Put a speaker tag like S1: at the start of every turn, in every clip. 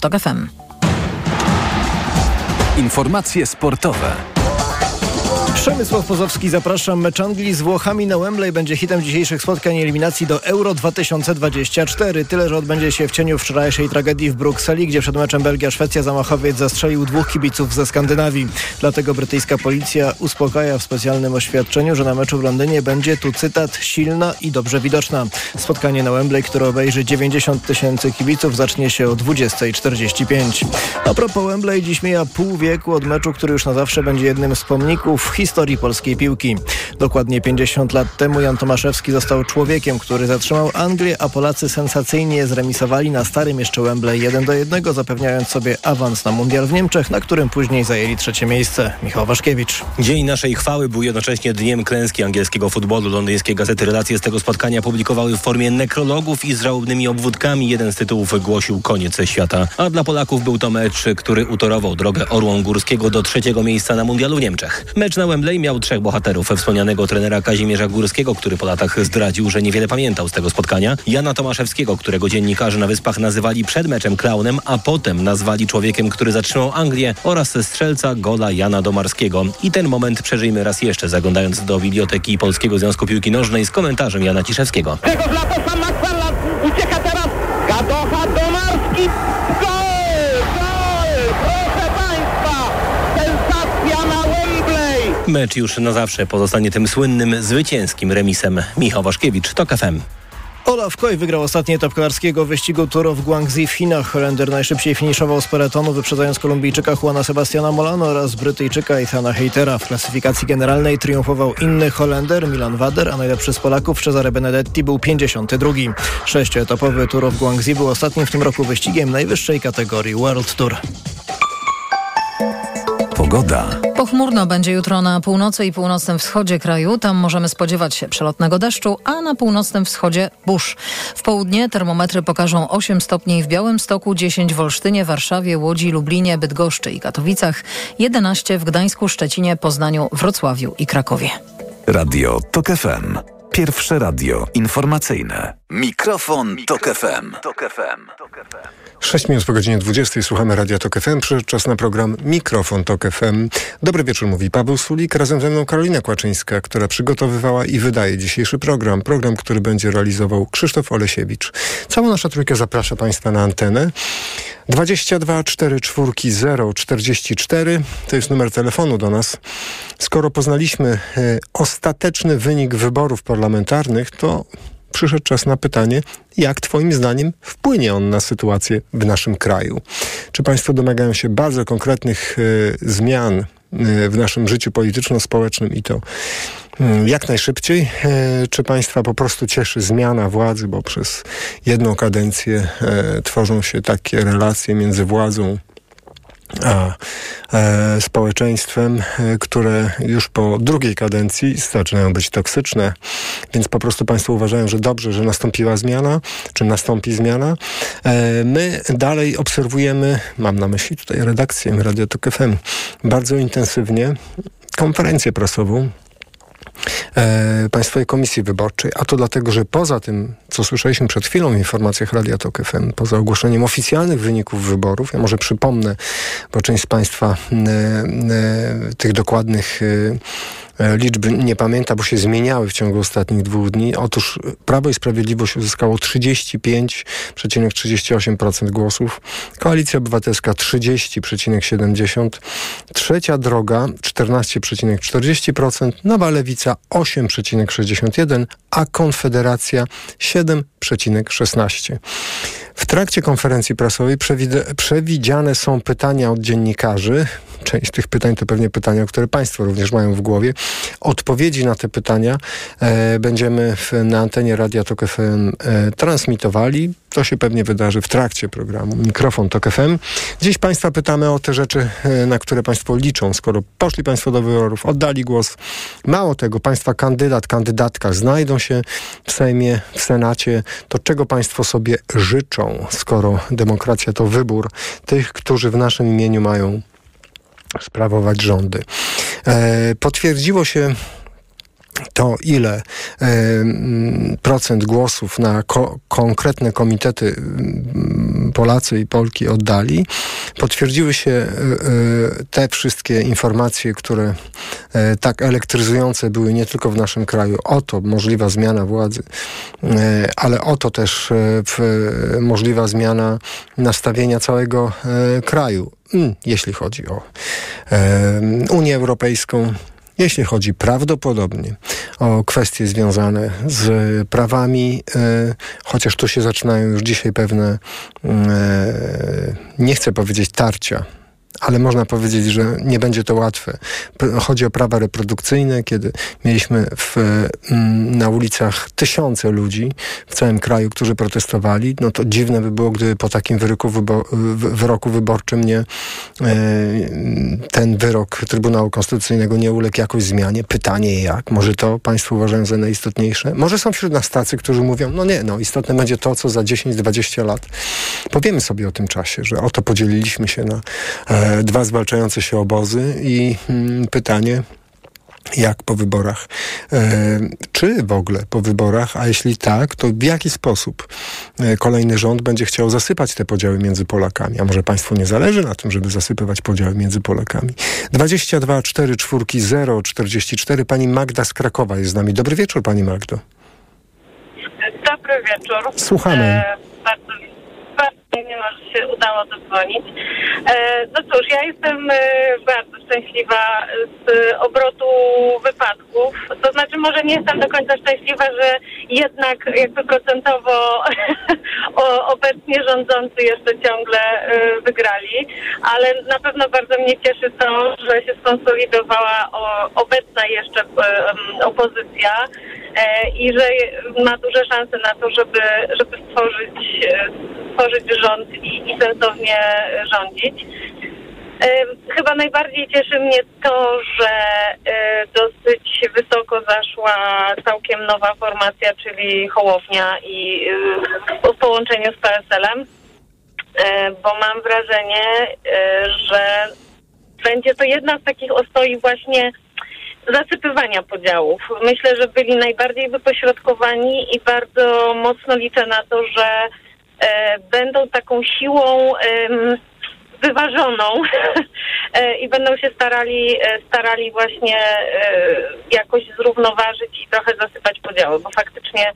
S1: w.
S2: Informacje sportowe.
S3: Przemysław Pozowski zaprasza. Mecz Anglii z Włochami na Wembley będzie hitem dzisiejszych spotkań eliminacji do Euro 2024. Tyle, że odbędzie się w cieniu wczorajszej tragedii w Brukseli, gdzie przed meczem Belgia-Szwecja zamachowiec zastrzelił dwóch kibiców ze Skandynawii. Dlatego brytyjska policja uspokaja w specjalnym oświadczeniu, że na meczu w Londynie będzie tu cytat silna i dobrze widoczna. Spotkanie na Wembley, które obejrzy 90 tysięcy kibiców, zacznie się o 20.45. A propos Wembley, dziś mija pół wieku od meczu, który już na zawsze będzie jednym z pomników historii historii polskiej piłki. Dokładnie 50 lat temu Jan Tomaszewski został człowiekiem, który zatrzymał Anglię, a Polacy sensacyjnie zremisowali na starym jeszcze Wembley 1 do 1, zapewniając sobie awans na mundial w Niemczech, na którym później zajęli trzecie miejsce. Michał Waszkiewicz.
S4: Dzień naszej chwały był jednocześnie dniem klęski angielskiego futbolu. Londyńskie gazety relacje z tego spotkania publikowały w formie nekrologów i z żałobnymi obwódkami. Jeden z tytułów głosił koniec świata. A dla Polaków był to mecz, który utorował drogę Orłą Górskiego do trzeciego miejsca na mundialu w Niemczech. Mecz na Wembley Wembley miał trzech bohaterów. Wspomnianego trenera Kazimierza Górskiego, który po latach zdradził, że niewiele pamiętał z tego spotkania. Jana Tomaszewskiego, którego dziennikarze na Wyspach nazywali przed meczem klaunem, a potem nazwali człowiekiem, który zatrzymał Anglię oraz strzelca gola Jana Domarskiego. I ten moment przeżyjmy raz jeszcze, zaglądając do Biblioteki Polskiego Związku Piłki Nożnej z komentarzem Jana Ciszewskiego. Mecz już na zawsze pozostanie tym słynnym, zwycięskim remisem. Michał Waszkiewicz, TOK FM.
S3: Olaf Koj wygrał ostatni etap kolarskiego wyścigu Tour of Guangxi w Chinach. Holender najszybciej finiszował z peletonu, wyprzedzając Kolumbijczyka Juana Sebastiana Molano oraz Brytyjczyka Ethana Heitera. W klasyfikacji generalnej triumfował inny Holender Milan Wader, a najlepszy z Polaków Cesare Benedetti był 52. Sześcioetapowy Tour of Guangxi był ostatnim w tym roku wyścigiem najwyższej kategorii World Tour.
S2: Pogoda.
S1: Pochmurno będzie jutro na północy i północnym wschodzie kraju. Tam możemy spodziewać się przelotnego deszczu, a na północnym wschodzie burz. W południe termometry pokażą 8 stopni w Białymstoku, 10 w Olsztynie, Warszawie, Łodzi, Lublinie, Bydgoszczy i Katowicach, 11 w Gdańsku, Szczecinie, Poznaniu, Wrocławiu i Krakowie.
S2: Radio TOK FM. Pierwsze radio informacyjne. Mikrofon, Mikrofon Tok FM. Tok FM.
S5: 6 minut po godzinie 20 słuchamy Radia Tok FM. Przyszedł czas na program Mikrofon Tok FM. Dobry wieczór, mówi Paweł Sulik. Razem ze mną Karolina Kłaczyńska, która przygotowywała i wydaje dzisiejszy program. Program, który będzie realizował Krzysztof Olesiewicz. Cała nasza trójka zaprasza Państwa na antenę. 22 4 4 0 44 to jest numer telefonu do nas. Skoro poznaliśmy y, ostateczny wynik wyborów parlamentarnych, to przyszedł czas na pytanie, jak Twoim zdaniem wpłynie on na sytuację w naszym kraju? Czy Państwo domagają się bardzo konkretnych y, zmian y, w naszym życiu polityczno-społecznym i to y, jak najszybciej? Czy Państwa po prostu cieszy zmiana władzy, bo przez jedną kadencję tworzą się takie relacje między władzą a e, społeczeństwem, e, które już po drugiej kadencji zaczynają być toksyczne, więc po prostu Państwo uważają, że dobrze, że nastąpiła zmiana, czy nastąpi zmiana. E, my dalej obserwujemy, mam na myśli tutaj redakcję Radio Tok FM, bardzo intensywnie konferencję prasową e, Państwowej Komisji Wyborczej, a to dlatego, że poza tym, co słyszeliśmy przed chwilą w informacjach Radia Tok FM, poza ogłoszeniem oficjalnych wyników wyborów, ja może przypomnę, bo część z Państwa e, e, tych dokładnych E, liczby nie pamięta, bo się zmieniały w ciągu ostatnich dwóch dni. Otóż Prawo i Sprawiedliwość uzyskało 35,38% głosów, Koalicja Obywatelska 30,70%, Trzecia Droga 14,40%, Nowa Lewica 8,61%, a Konfederacja 7,16%. W trakcie konferencji prasowej przewidziane są pytania od dziennikarzy. Część tych pytań to pewnie pytania, które Państwo również mają w głowie. Odpowiedzi na te pytania e, będziemy w, na antenie Radia Tok FM e, transmitowali. To się pewnie wydarzy w trakcie programu Mikrofon Tok FM. Dziś Państwa pytamy o te rzeczy, e, na które Państwo liczą. Skoro poszli Państwo do wyborów, oddali głos. Mało tego, Państwa kandydat, kandydatka znajdą się w Sejmie, w Senacie. To czego Państwo sobie życzą, skoro demokracja to wybór tych, którzy w naszym imieniu mają sprawować rządy. E, potwierdziło się to, ile procent głosów na ko konkretne komitety Polacy i Polki oddali, potwierdziły się e, e, te wszystkie informacje, które e, tak elektryzujące były nie tylko w naszym kraju. Oto możliwa zmiana władzy, ale oto też możliwa zmiana nastawienia całego kraju, mm, jeśli chodzi o Unię Europejską, jeśli chodzi prawdopodobnie o kwestie związane z prawami, e, chociaż tu się zaczynają już dzisiaj pewne, mm, e, nie chcę powiedzieć tarcia, ale można powiedzieć, że nie będzie to łatwe. Chodzi o prawa reprodukcyjne, kiedy mieliśmy w, mm, na ulicach tysiące ludzi w całym kraju, którzy protestowali, no to dziwne by było, gdyby po takim wyroku, wybo wyroku wyborczym nie, e, ten wyrok Trybunału Konstytucyjnego nie uległ jakoś zmianie. Pytanie jak? Może to Państwo uważają za najistotniejsze? Może są wśród nas tacy, którzy mówią, no nie, no istotne będzie to, co za 10-20 lat. Powiemy sobie o tym czasie, że oto podzieliliśmy się na e, dwa zwalczające się obozy i mm, pytanie, jak po wyborach. E, czy w ogóle po wyborach, a jeśli tak, to w jaki sposób e, kolejny rząd będzie chciał zasypać te podziały między Polakami? A może państwu nie zależy na tym, żeby zasypywać podziały między Polakami? 22 4 4 0 44. Pani Magda z Krakowa jest z nami. Dobry wieczór, pani Magdo.
S6: Dobry wieczór.
S5: Słuchamy. E,
S6: bardzo że się udało zadzwonić. E, no cóż, ja jestem e, bardzo szczęśliwa z obrotu wypadków. To znaczy, może nie jestem do końca szczęśliwa, że jednak jakby procentowo obecnie rządzący jeszcze ciągle e, wygrali, ale na pewno bardzo mnie cieszy to, że się skonsolidowała obecna jeszcze opozycja i że ma duże szanse na to, żeby, żeby stworzyć, stworzyć rząd i, i sensownie rządzić. Chyba najbardziej cieszy mnie to, że e, dosyć wysoko zaszła całkiem nowa formacja, czyli Hołownia i e, w połączeniu z PSL-em, e, bo mam wrażenie, że będzie to jedna z takich ostoi właśnie zasypywania podziałów. Myślę, że byli najbardziej wypośrodkowani i bardzo mocno liczę na to, że e, będą taką siłą e, wyważoną e, i będą się starali, e, starali właśnie e, jakoś zrównoważyć i trochę zasypać podziały, bo faktycznie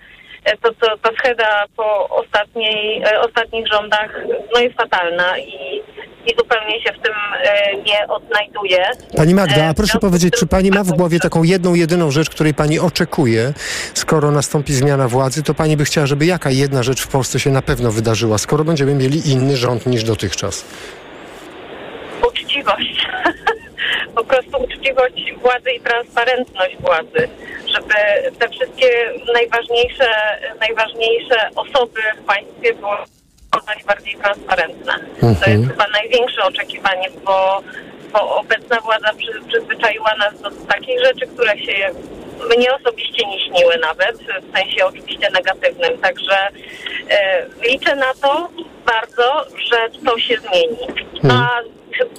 S6: to, to, ta scheda po ostatniej, ostatnich rządach no jest fatalna i i zupełnie się w tym e, nie odnajduje.
S5: Pani Magda, a e, proszę powiedzieć, czy pani ma w głowie taką jedną, jedyną rzecz, której pani oczekuje, skoro nastąpi zmiana władzy, to pani by chciała, żeby jaka jedna rzecz w Polsce się na pewno wydarzyła, skoro będziemy mieli inny rząd niż dotychczas?
S6: Uczciwość. po prostu uczciwość władzy i transparentność władzy, żeby te wszystkie najważniejsze, najważniejsze osoby w państwie były bardziej transparentne. Mhm. To jest chyba największe oczekiwanie, bo, bo obecna władza przy, przyzwyczaiła nas do takich rzeczy, które się mnie osobiście nie śniły nawet, w sensie oczywiście negatywnym. Także e, liczę na to bardzo, że to się zmieni. Mhm. A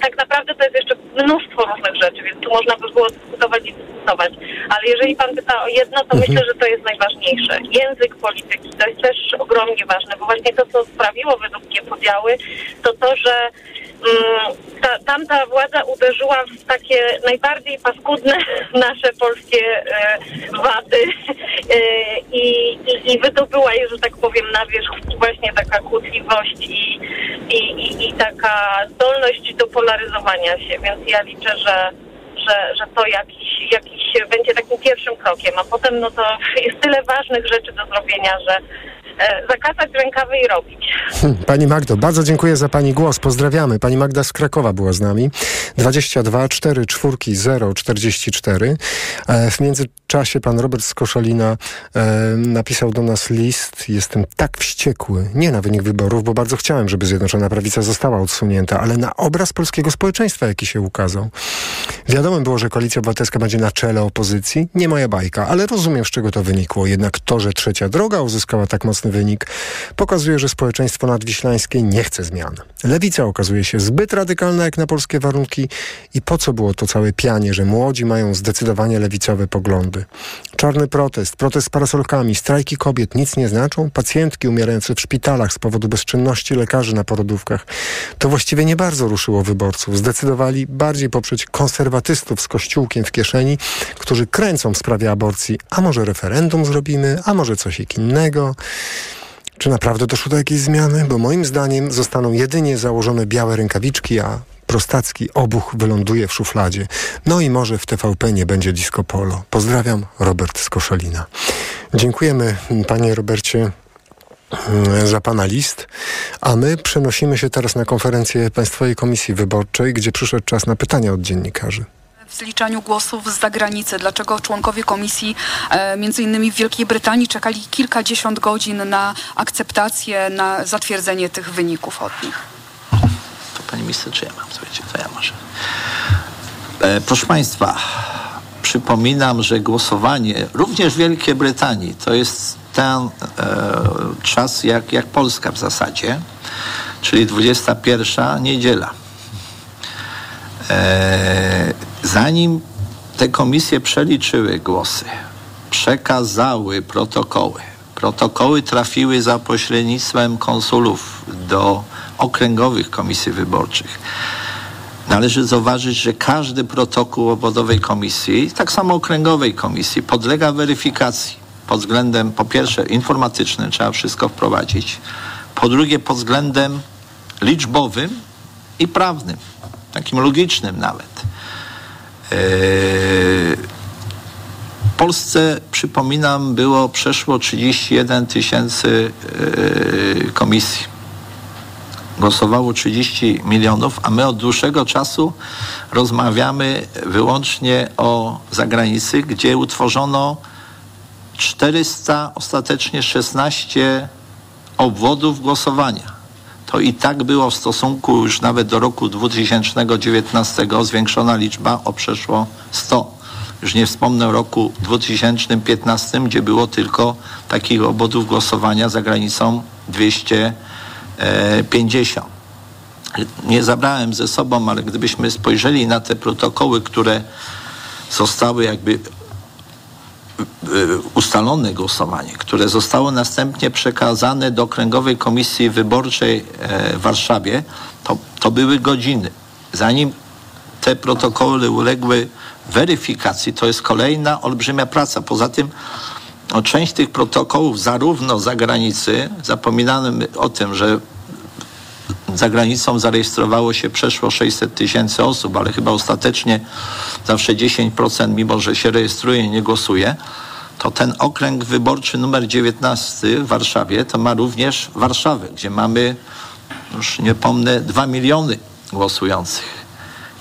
S6: tak naprawdę to jest jeszcze mnóstwo różnych rzeczy, więc tu można by było dyskutować i dyskutować. Ale jeżeli pan pyta o jedno, to mhm. myślę, że to jest najważniejsze. Język polityki to jest też ogromnie ważne, bo właśnie to, co sprawiło według mnie podziały, to to, że mm, ta, tamta władza uderzyła w takie najbardziej paskudne nasze polskie e, wady e, i, i, i wydobyła je, że tak powiem, na wierzch właśnie taka kłótliwość i, i, i, i taka zdolność do polaryzowania się, więc ja liczę, że, że, że to jakiś, jakiś będzie takim pierwszym krokiem, a potem no to jest tyle ważnych rzeczy do zrobienia, że zakasać rękawy i robić.
S5: Hm, pani Magdo, bardzo dziękuję za Pani głos. Pozdrawiamy. Pani Magda z Krakowa była z nami. 22 4 4 0 44. W międzyczasie pan Robert z Koszalina e, napisał do nas list. Jestem tak wściekły, nie na wynik wyborów, bo bardzo chciałem, żeby Zjednoczona Prawica została odsunięta, ale na obraz polskiego społeczeństwa, jaki się ukazał. Wiadomo było, że Koalicja Obywatelska będzie na czele opozycji. Nie moja bajka, ale rozumiem, z czego to wynikło. Jednak to, że trzecia droga uzyskała tak wynik, pokazuje, że społeczeństwo nadwiślańskie nie chce zmian. Lewica okazuje się zbyt radykalna jak na polskie warunki i po co było to całe pianie, że młodzi mają zdecydowanie lewicowe poglądy. Czarny protest, protest z parasolkami, strajki kobiet nic nie znaczą? Pacjentki umierające w szpitalach z powodu bezczynności lekarzy na porodówkach. To właściwie nie bardzo ruszyło wyborców. Zdecydowali bardziej poprzeć konserwatystów z kościółkiem w kieszeni, którzy kręcą w sprawie aborcji. A może referendum zrobimy, a może coś innego. Czy naprawdę doszło do jakiejś zmiany? Bo moim zdaniem zostaną jedynie założone białe rękawiczki, a prostacki obuch wyląduje w szufladzie. No i może w TVP nie będzie disco polo. Pozdrawiam, Robert z Koszalina. Dziękujemy panie Robercie mm, za pana list, a my przenosimy się teraz na konferencję Państwowej Komisji Wyborczej, gdzie przyszedł czas na pytania od dziennikarzy
S7: zliczaniu głosów z zagranicy. Dlaczego członkowie komisji, e, między innymi w Wielkiej Brytanii, czekali kilkadziesiąt godzin na akceptację, na zatwierdzenie tych wyników od nich?
S8: To pani minister, czy ja mam? Słuchajcie, to ja może. E, proszę Państwa, przypominam, że głosowanie również w Wielkiej Brytanii to jest ten e, czas jak, jak Polska w zasadzie, czyli 21 niedziela. E, zanim te komisje przeliczyły głosy, przekazały protokoły, protokoły trafiły za pośrednictwem konsulów do okręgowych komisji wyborczych. Należy zauważyć, że każdy protokół obwodowej komisji, tak samo okręgowej komisji, podlega weryfikacji pod względem, po pierwsze, informatycznym, trzeba wszystko wprowadzić, po drugie, pod względem liczbowym i prawnym, takim logicznym nawet. W Polsce, przypominam, było przeszło 31 tysięcy yy, komisji głosowało 30 milionów, a my od dłuższego czasu rozmawiamy wyłącznie o zagranicy, gdzie utworzono 400, ostatecznie 16 obwodów głosowania. To i tak było w stosunku już nawet do roku 2019 zwiększona liczba o przeszło 100. Już nie wspomnę roku 2015, gdzie było tylko takich obwodów głosowania za granicą 200 50. Nie zabrałem ze sobą, ale gdybyśmy spojrzeli na te protokoły, które zostały jakby ustalone głosowanie, które zostało następnie przekazane do Okręgowej Komisji Wyborczej e, w Warszawie, to, to były godziny. Zanim te protokoły uległy weryfikacji, to jest kolejna olbrzymia praca. Poza tym no, część tych protokołów, zarówno za granicy, zapominamy o tym, że za granicą zarejestrowało się przeszło 600 tysięcy osób, ale chyba ostatecznie zawsze 10%, mimo że się rejestruje, nie głosuje, to ten okręg wyborczy numer 19 w Warszawie to ma również Warszawę, gdzie mamy, już nie pomnę, 2 miliony głosujących.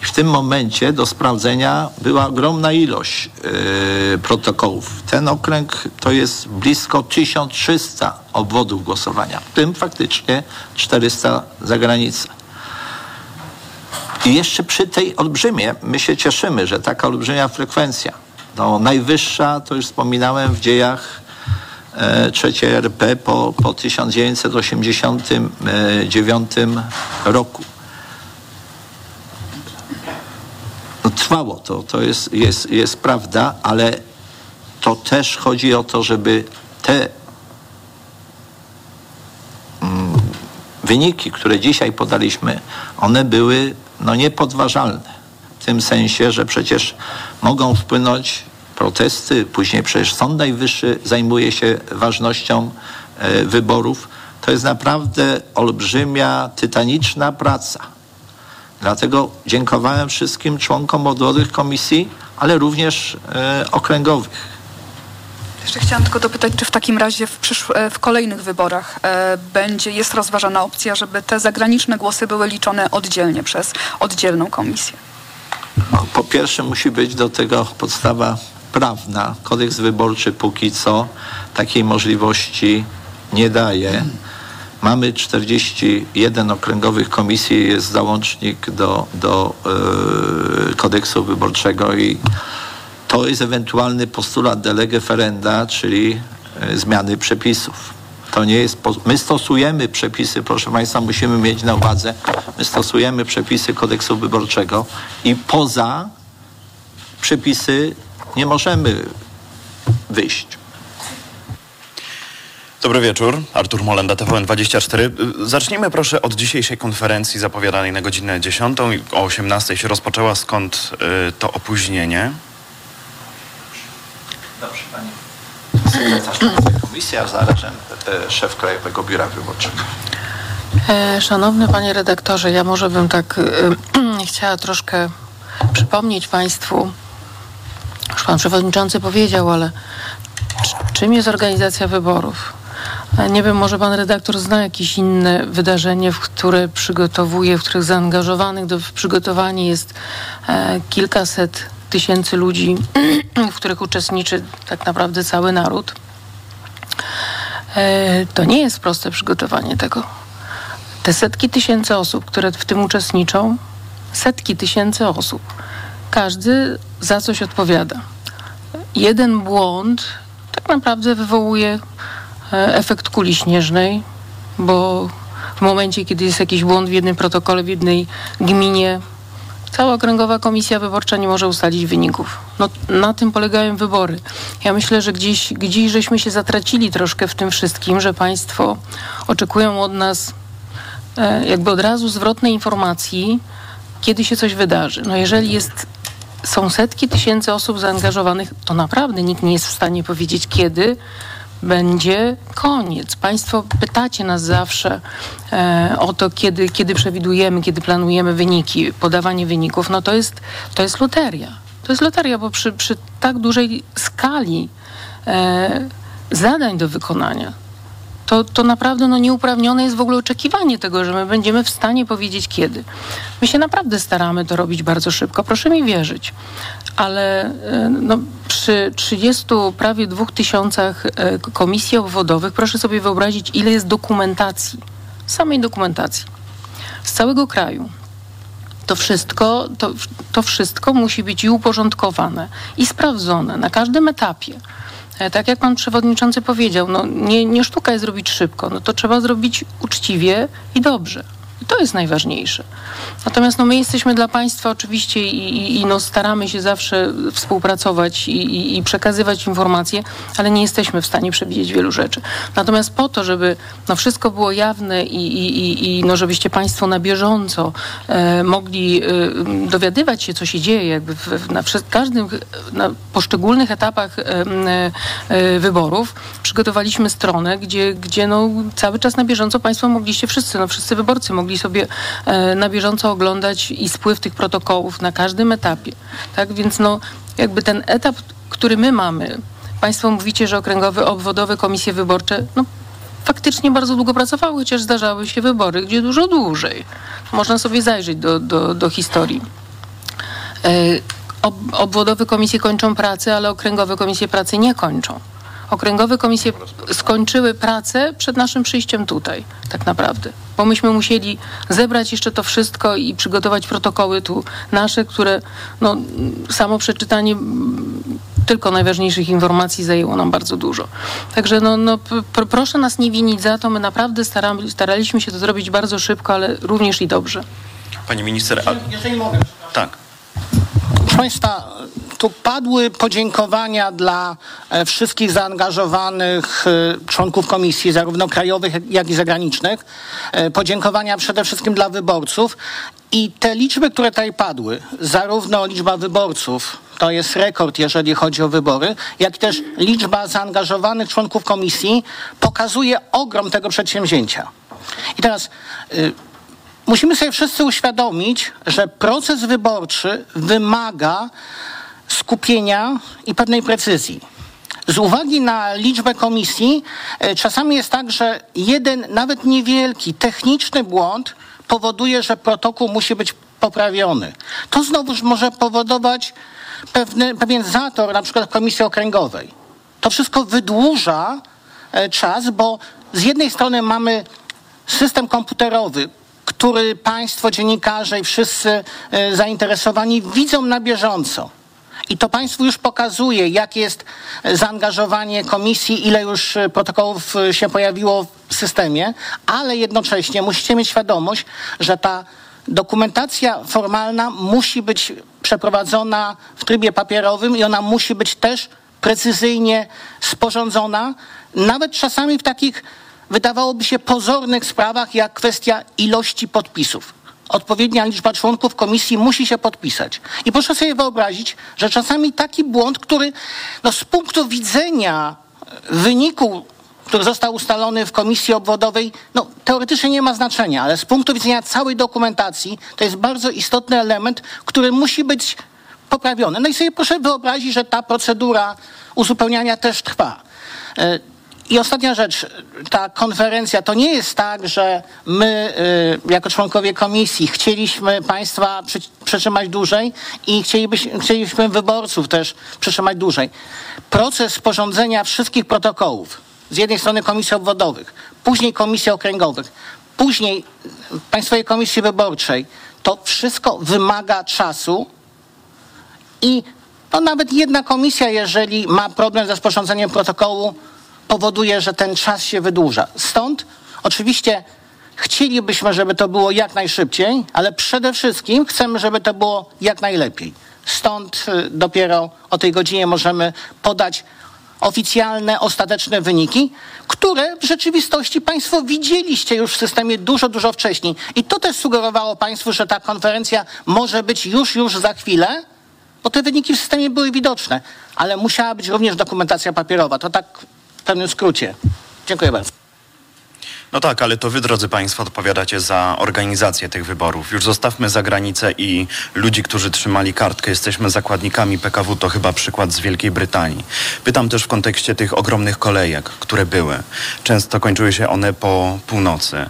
S8: I w tym momencie do sprawdzenia była ogromna ilość yy, protokołów. Ten okręg to jest blisko 1300 obwodów głosowania, w tym faktycznie 400 za granicą. I jeszcze przy tej olbrzymie my się cieszymy, że taka olbrzymia frekwencja, no, najwyższa, to już wspominałem w dziejach e, trzeciej RP po, po 1989 roku. No, trwało to, to jest, jest, jest prawda, ale to też chodzi o to, żeby te mm, wyniki, które dzisiaj podaliśmy, one były no, niepodważalne. W tym sensie, że przecież mogą wpłynąć protesty, później przecież Sąd Najwyższy zajmuje się ważnością e, wyborów. To jest naprawdę olbrzymia, tytaniczna praca. Dlatego dziękowałem wszystkim członkom odwołych komisji, ale również e, okręgowych.
S7: Jeszcze chciałam tylko dopytać, czy w takim razie w, e, w kolejnych wyborach e, będzie, jest rozważana opcja, żeby te zagraniczne głosy były liczone oddzielnie przez oddzielną komisję?
S8: No, po pierwsze musi być do tego podstawa prawna. Kodeks wyborczy póki co takiej możliwości nie daje. Mamy 41 okręgowych komisji, jest załącznik do, do yy, kodeksu wyborczego i to jest ewentualny postulat de lege ferenda, czyli yy, zmiany przepisów. To nie jest. My stosujemy przepisy, proszę Państwa, musimy mieć na uwadze, my stosujemy przepisy kodeksu wyborczego i poza przepisy nie możemy wyjść.
S9: Dobry wieczór, Artur Molenda, TVN24. Zacznijmy proszę od dzisiejszej konferencji zapowiadanej na godzinę 10. O 18 się rozpoczęła. Skąd y, to opóźnienie?
S8: Dobrze, Panie. Sekretarz Komisji, a zarazem e, szef Krajowego Biura Wyborczego.
S10: E, szanowny Panie Redaktorze, ja może bym tak e, chciała troszkę przypomnieć Państwu, już Pan Przewodniczący powiedział, ale czym jest organizacja wyborów? Nie wiem, może pan redaktor zna jakieś inne wydarzenie, w które przygotowuje, w których zaangażowanych do przygotowania jest e, kilkaset tysięcy ludzi, w których uczestniczy tak naprawdę cały naród. E, to nie jest proste przygotowanie tego. Te setki tysięcy osób, które w tym uczestniczą, setki tysięcy osób, każdy za coś odpowiada. Jeden błąd tak naprawdę wywołuje efekt kuli śnieżnej, bo w momencie, kiedy jest jakiś błąd w jednym protokole, w jednej gminie, cała okręgowa komisja wyborcza nie może ustalić wyników. No, na tym polegają wybory. Ja myślę, że gdzieś, gdzieś żeśmy się zatracili troszkę w tym wszystkim, że państwo oczekują od nas e, jakby od razu zwrotnej informacji, kiedy się coś wydarzy. No jeżeli jest są setki tysięcy osób zaangażowanych, to naprawdę nikt nie jest w stanie powiedzieć kiedy, będzie koniec. Państwo pytacie nas zawsze e, o to, kiedy, kiedy przewidujemy, kiedy planujemy wyniki, podawanie wyników. No to jest, to jest loteria. To jest loteria, bo przy, przy tak dużej skali e, zadań do wykonania to, to naprawdę no, nieuprawnione jest w ogóle oczekiwanie tego, że my będziemy w stanie powiedzieć kiedy. My się naprawdę staramy to robić bardzo szybko, proszę mi wierzyć. Ale e, no, przy 30 prawie dwóch tysiącach e, komisji obwodowych, proszę sobie wyobrazić, ile jest dokumentacji, samej dokumentacji z całego kraju. To wszystko, to, to wszystko musi być i uporządkowane, i sprawdzone na każdym etapie. E, tak jak pan przewodniczący powiedział, no nie, nie sztuka jest zrobić szybko, no to trzeba zrobić uczciwie i dobrze. I to jest najważniejsze. Natomiast no, my jesteśmy dla Państwa oczywiście i, i, i no, staramy się zawsze współpracować i, i, przekazywać informacje, ale nie jesteśmy w stanie przewidzieć wielu rzeczy. Natomiast po to, żeby no, wszystko było jawne i, no, żebyście Państwo na bieżąco e, mogli e, dowiadywać się, co się dzieje jakby w, na każdym, na poszczególnych etapach e, e, wyborów, przygotowaliśmy stronę, gdzie, gdzie no, cały czas na bieżąco Państwo mogliście wszyscy, no, wszyscy wyborcy mogli sobie e, na bieżąco oglądać i spływ tych protokołów na każdym etapie. Tak więc no, jakby ten etap, który my mamy, Państwo mówicie, że okręgowe, obwodowe komisje wyborcze, no faktycznie bardzo długo pracowały, chociaż zdarzały się wybory, gdzie dużo dłużej. Można sobie zajrzeć do, do, do historii. E, ob, obwodowe komisje kończą pracę, ale okręgowe komisje pracy nie kończą. Okręgowe komisje skończyły pracę przed naszym przyjściem tutaj, tak naprawdę. Bo myśmy musieli zebrać jeszcze to wszystko i przygotować protokoły tu nasze, które no, samo przeczytanie tylko najważniejszych informacji zajęło nam bardzo dużo. Także no, no, proszę nas nie winić za to. My naprawdę staramy, staraliśmy się to zrobić bardzo szybko, ale również i dobrze.
S9: Pani minister, a...
S11: jeżeli mogę.
S9: Tak.
S11: Proszę Państwa, tu padły podziękowania dla e, wszystkich zaangażowanych e, członków komisji, zarówno krajowych, jak i zagranicznych. E, podziękowania przede wszystkim dla wyborców. I te liczby, które tutaj padły, zarówno liczba wyborców, to jest rekord, jeżeli chodzi o wybory, jak też liczba zaangażowanych członków komisji, pokazuje ogrom tego przedsięwzięcia. I teraz musimy sobie wszyscy uświadomić, że proces wyborczy wymaga skupienia i pewnej precyzji. Z uwagi na liczbę komisji, e, czasami jest tak, że jeden, nawet niewielki, techniczny błąd powoduje, że protokół musi być poprawiony. To znowuż może powodować pewien zator, na przykład komisji okręgowej. To wszystko wydłuża e, czas, bo z jednej strony mamy system komputerowy, który Państwo, dziennikarze i wszyscy e, zainteresowani widzą na bieżąco. I to Państwu już pokazuje, jakie jest zaangażowanie komisji, ile już e, protokołów e, się pojawiło w systemie, ale jednocześnie musicie mieć świadomość, że ta dokumentacja formalna musi być przeprowadzona w trybie papierowym i ona musi być też precyzyjnie sporządzona, nawet czasami w takich wydawałoby się pozornych sprawach, jak kwestia ilości podpisów. Odpowiednia liczba członków komisji musi się podpisać. I proszę sobie wyobrazić, że czasami taki błąd, który no, z punktu widzenia wyniku, który został ustalony w komisji obwodowej, no, teoretycznie nie ma znaczenia, ale z punktu widzenia całej dokumentacji to jest bardzo istotny element, który musi być poprawiony. No i sobie proszę wyobrazić, że ta procedura uzupełniania też trwa. I ostatnia rzecz, ta konferencja to nie jest tak, że my y, jako członkowie komisji chcieliśmy Państwa przy, przytrzymać dłużej i chcielibyśmy, chcieliśmy wyborców też przytrzymać dłużej. Proces sporządzenia wszystkich protokołów, z jednej strony komisji obwodowych, później komisji okręgowych, później Państwowej Komisji Wyborczej, to wszystko wymaga czasu i no nawet jedna komisja, jeżeli ma problem ze sporządzeniem protokołu, powoduje, że ten czas się wydłuża. Stąd oczywiście chcielibyśmy, żeby to było jak najszybciej, ale przede wszystkim chcemy, żeby to było jak najlepiej. Stąd y, dopiero o tej godzinie możemy podać oficjalne, ostateczne wyniki, które w rzeczywistości Państwo widzieliście już w systemie dużo, dużo wcześniej. I to też sugerowało Państwu, że ta konferencja może być już, już za chwilę, bo te wyniki w systemie były widoczne, ale musiała być również dokumentacja papierowa. To tak w pewnym skrócie. Dziękuję bardzo.
S9: No tak, ale to wy, drodzy Państwo, odpowiadacie za organizację tych wyborów. Już zostawmy za granicę i ludzi, którzy trzymali kartkę. Jesteśmy zakładnikami PKW, to chyba przykład z Wielkiej Brytanii. Pytam też w kontekście tych ogromnych kolejek, które były. Często kończyły się one po północy.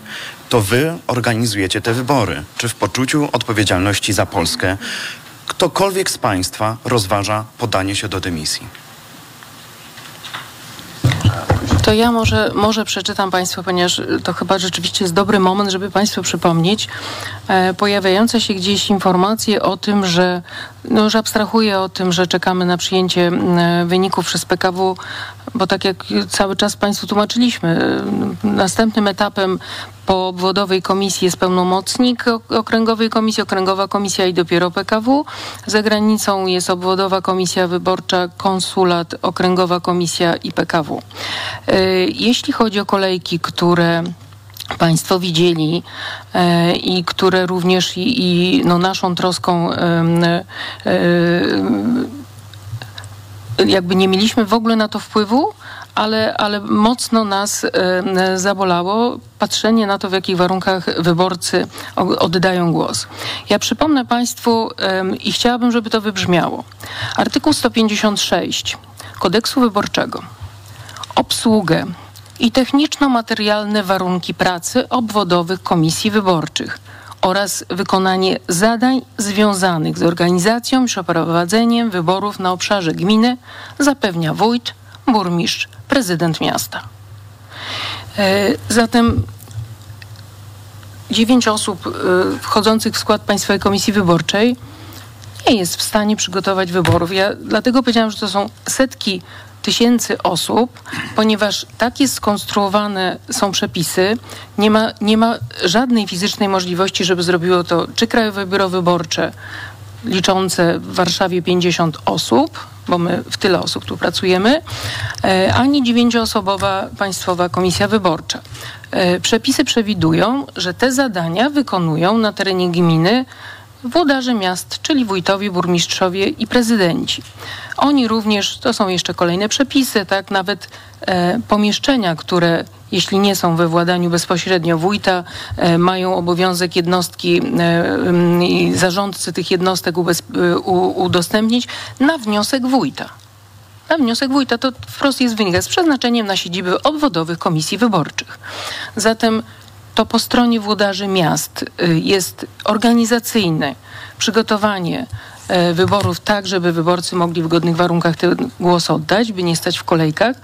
S9: To wy organizujecie te wybory. Czy w poczuciu odpowiedzialności za Polskę ktokolwiek z Państwa rozważa podanie się do dymisji?
S10: To ja może, może przeczytam Państwu, ponieważ to chyba rzeczywiście jest dobry moment, żeby Państwu przypomnieć e, pojawiające się gdzieś informacje o tym, że, no, że abstrahuję o tym, że czekamy na przyjęcie wyników przez PKW, bo tak jak cały czas Państwu tłumaczyliśmy, następnym etapem po obwodowej komisji jest pełnomocnik okręgowej komisji, okręgowa komisja i dopiero PKW. Za granicą jest obwodowa komisja wyborcza, konsulat, okręgowa komisja i PKW. E, jeśli chodzi o kolejki, które Państwo widzieli e, i które również i, i no naszą troską e, jakby nie mieliśmy w ogóle na to wpływu, ale, ale mocno nas e, zabolało patrzenie na to, w jakich warunkach wyborcy oddają głos. Ja przypomnę Państwu i chciałabym, żeby to wybrzmiało. Artykuł 156 Kodeksu Wyborczego. Obsługę i techniczno-materialne warunki pracy obwodowych komisji wyborczych oraz wykonanie zadań związanych z organizacją i przeprowadzeniem wyborów na obszarze gminy zapewnia wójt, burmistrz, prezydent miasta. E, zatem dziewięć osób e, wchodzących w skład Państwowej Komisji Wyborczej nie jest w stanie przygotować wyborów. Ja dlatego powiedziałam, że to są setki tysięcy osób, ponieważ tak jest skonstruowane są przepisy, nie ma, nie ma żadnej fizycznej możliwości, żeby zrobiło to czy Krajowe Biuro Wyborcze, liczące w Warszawie 50 osób, bo my w tyle osób tu pracujemy, e, ani dziewięcioosobowa Państwowa Komisja Wyborcza. E, przepisy przewidują, że te zadania wykonują na terenie gminy włodarze miast, czyli wójtowie, burmistrzowie i prezydenci. Oni również, to są jeszcze kolejne przepisy, tak, nawet e, pomieszczenia, które jeśli nie są we władaniu bezpośrednio wójta, e, mają obowiązek jednostki e, i zarządcy tych jednostek e, udostępnić na wniosek wójta. Na wniosek wójta to wprost jest wynika z przeznaczeniem na siedziby obwodowych komisji wyborczych. Zatem to po stronie włodarzy miast jest organizacyjne przygotowanie wyborów tak, żeby wyborcy mogli w godnych warunkach ten głos oddać, by nie stać w kolejkach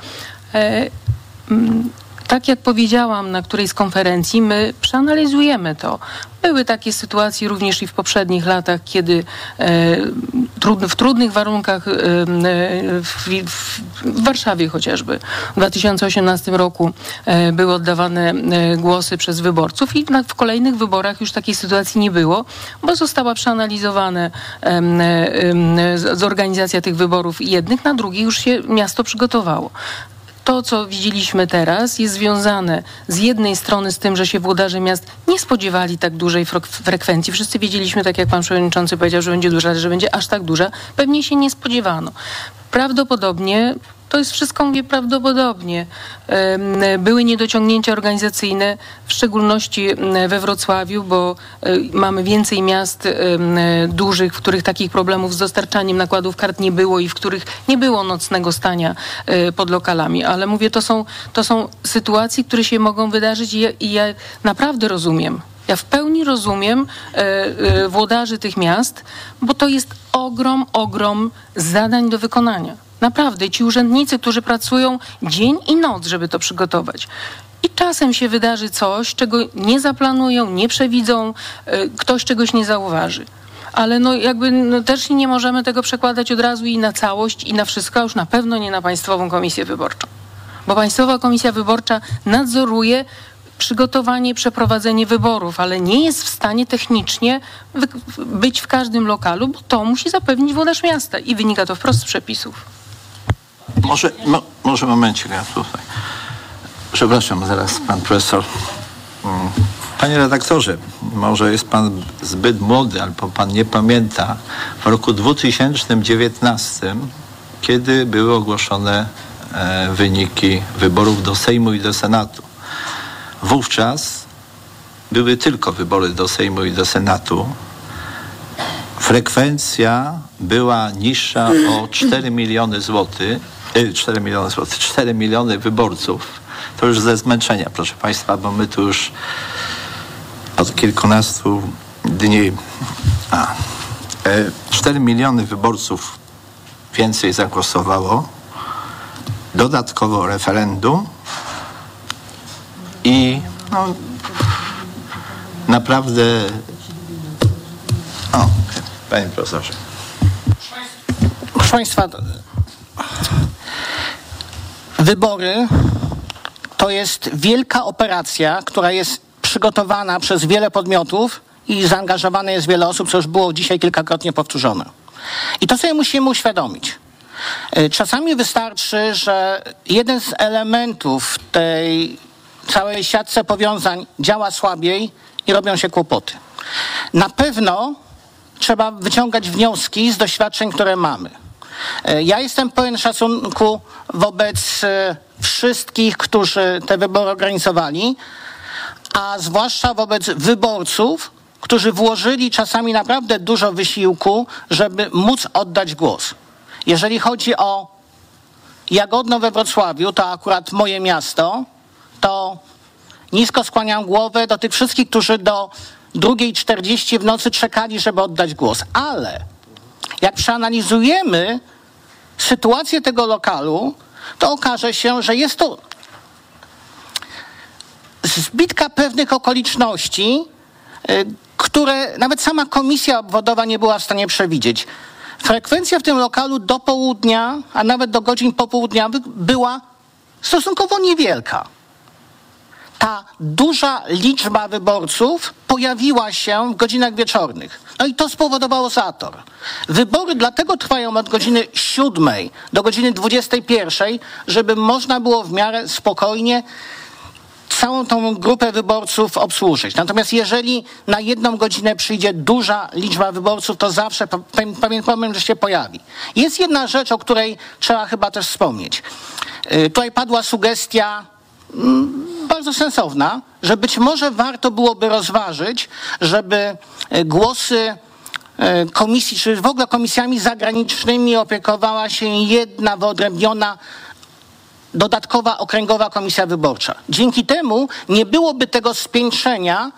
S10: tak jak powiedziałam na którejś z konferencji, my przeanalizujemy to. Były takie sytuacje również i w poprzednich latach, kiedy e, w trudnych warunkach e, w, w, Warszawie chociażby w 2018 roku e, były oddawane e, głosy przez wyborców i w kolejnych wyborach już takiej sytuacji nie było, bo została przeanalizowana zorganizacja tych wyborów jednych, na drugich już się miasto przygotowało to, co widzieliśmy teraz, jest związane z jednej strony z tym, że się włodarze miast nie spodziewali tak dużej frekwencji. Wszyscy wiedzieliśmy, tak jak pan przewodniczący powiedział, że będzie duża, ale że będzie aż tak duża. Pewnie się nie spodziewano. Prawdopodobnie to jest wszystko, mówię, prawdopodobnie. Były niedociągnięcia organizacyjne, w szczególności we Wrocławiu, bo e, mamy więcej miast dużych, w których takich problemów z dostarczaniem nakładów kart nie było i w których nie było nocnego stania e, pod lokalami. Ale mówię, to są, to są sytuacje, które się mogą wydarzyć i ja, i ja naprawdę rozumiem. Ja w pełni rozumiem e, e, włodarzy tych miast, bo to jest ogrom, ogrom zadań do wykonania. Naprawdę, ci urzędnicy, którzy pracują dzień i noc, żeby to przygotować. I czasem się wydarzy coś, czego nie zaplanują, nie przewidzą, y, ktoś czegoś nie zauważy. Ale no jakby no też nie możemy tego przekładać od razu i na całość, i na wszystko, a już na pewno nie na Państwową Komisję Wyborczą. Bo Państwowa Komisja Wyborcza nadzoruje przygotowanie, przeprowadzenie wyborów, ale nie jest w stanie technicznie być w każdym lokalu, bo to musi zapewnić włodarz miasta i wynika to wprost z przepisów.
S8: Może, mo, może momencik, ja tutaj. Przepraszam, zaraz pan profesor. Mm. Panie redaktorze, może jest pan zbyt młody, albo pan nie pamięta, w roku 2019, kiedy były ogłoszone e, wyniki wyborów do Sejmu i do Senatu. Wówczas były tylko wybory do Sejmu i do Senatu. Frekwencja była niższa o 4 miliony złotych 4 miliony złotych, 4 miliony wyborców. To już ze zmęczenia, proszę Państwa, bo my tu już od kilkunastu dni. A, 4 e, miliony wyborców więcej zagłosowało. Dodatkowo referendum i no, naprawdę. O, panie profesorze.
S11: Proszę Państwa, Wybory to jest wielka operacja, która jest przygotowana przez wiele podmiotów i zaangażowane jest wiele osób, co już było dzisiaj kilkakrotnie powtórzone. I to sobie musimy uświadomić. E, czasami wystarczy, że jeden z elementów tej całej siatce powiązań działa słabiej i robią się kłopoty. Na pewno trzeba wyciągać wnioski z doświadczeń, które mamy. E, ja jestem pełen szacunku wobec e, wszystkich, którzy te wybory organizowali, a zwłaszcza wobec wyborców, którzy włożyli czasami naprawdę dużo wysiłku, żeby móc oddać głos. Jeżeli chodzi o Jagodno we Wrocławiu, to akurat moje miasto, to nisko skłaniam głowę do tych wszystkich, którzy do drugiej czterdzieści w nocy czekali, żeby oddać głos. Ale jak przeanalizujemy sytuację tego lokalu, to okaże się, że jest to zbitka pewnych okoliczności, y, które nawet sama komisja obwodowa nie była w stanie przewidzieć. Frekwencja w tym lokalu do południa, a nawet do godzin popołudniowych była stosunkowo niewielka ta duża liczba wyborców pojawiła się w godzinach wieczornych. No i to spowodowało zator. Wybory dlatego trwają od godziny 7 do godziny 21, żeby można było w miarę spokojnie całą tą grupę wyborców obsłużyć. Natomiast jeżeli na jedną godzinę przyjdzie duża liczba wyborców, to zawsze pewien problem, że się pojawi. Jest jedna rzecz, o której trzeba chyba też wspomnieć. Y, tutaj padła sugestia bardzo sensowna, że być może warto byłoby rozważyć, żeby e, głosy e, komisji, czy w ogóle komisjami zagranicznymi opiekowała się jedna wyodrębniona dodatkowa okręgowa komisja wyborcza. Dzięki temu nie byłoby tego spiętrzenia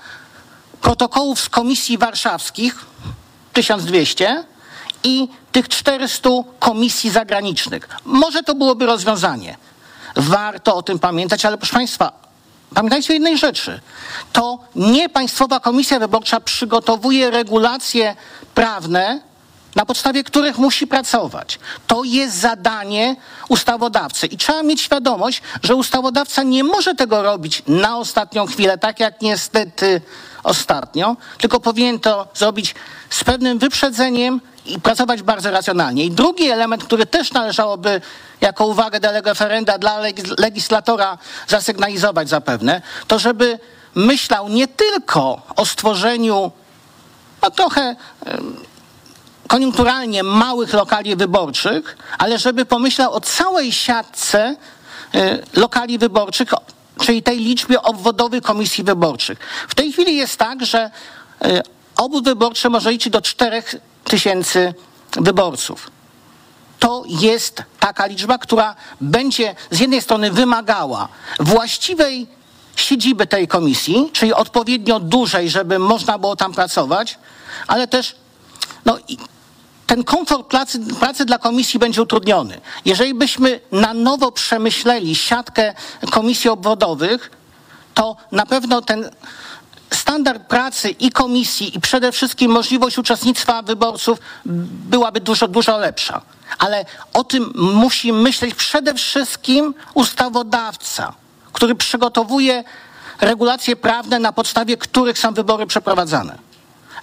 S11: protokołów z komisji warszawskich 1200 i tych 400 komisji zagranicznych. Może to byłoby rozwiązanie. Warto o tym pamiętać, ale proszę Państwa, pamiętajcie o jednej rzeczy. To nie Państwowa Komisja Wyborcza przygotowuje regulacje prawne, na podstawie których musi pracować. To jest zadanie ustawodawcy i trzeba mieć świadomość, że ustawodawca nie może tego robić na ostatnią chwilę, tak jak niestety ostatnio, tylko powinien to zrobić z pewnym wyprzedzeniem i pracować bardzo racjonalnie. I drugi element, który też należałoby jako uwagę de referenda dla legislatora zasygnalizować zapewne, to żeby myślał nie tylko o stworzeniu no trochę koniunkturalnie małych lokali wyborczych, ale żeby pomyślał o całej siatce y, lokali wyborczych, czyli tej liczbie obwodowych komisji wyborczych. W tej chwili jest tak, że y, obwód wyborczy może liczyć do 4 tysięcy wyborców. To jest taka liczba, która będzie z jednej strony wymagała właściwej siedziby tej komisji, czyli odpowiednio dużej, żeby można było tam pracować, ale też no, ten komfort pracy, pracy dla komisji będzie utrudniony. Jeżeli byśmy na nowo przemyśleli siatkę komisji obwodowych, to na pewno ten standard pracy i komisji i przede wszystkim możliwość uczestnictwa wyborców byłaby dużo, dużo lepsza. Ale o tym musi myśleć przede wszystkim ustawodawca, który przygotowuje regulacje prawne, na podstawie których są wybory przeprowadzane.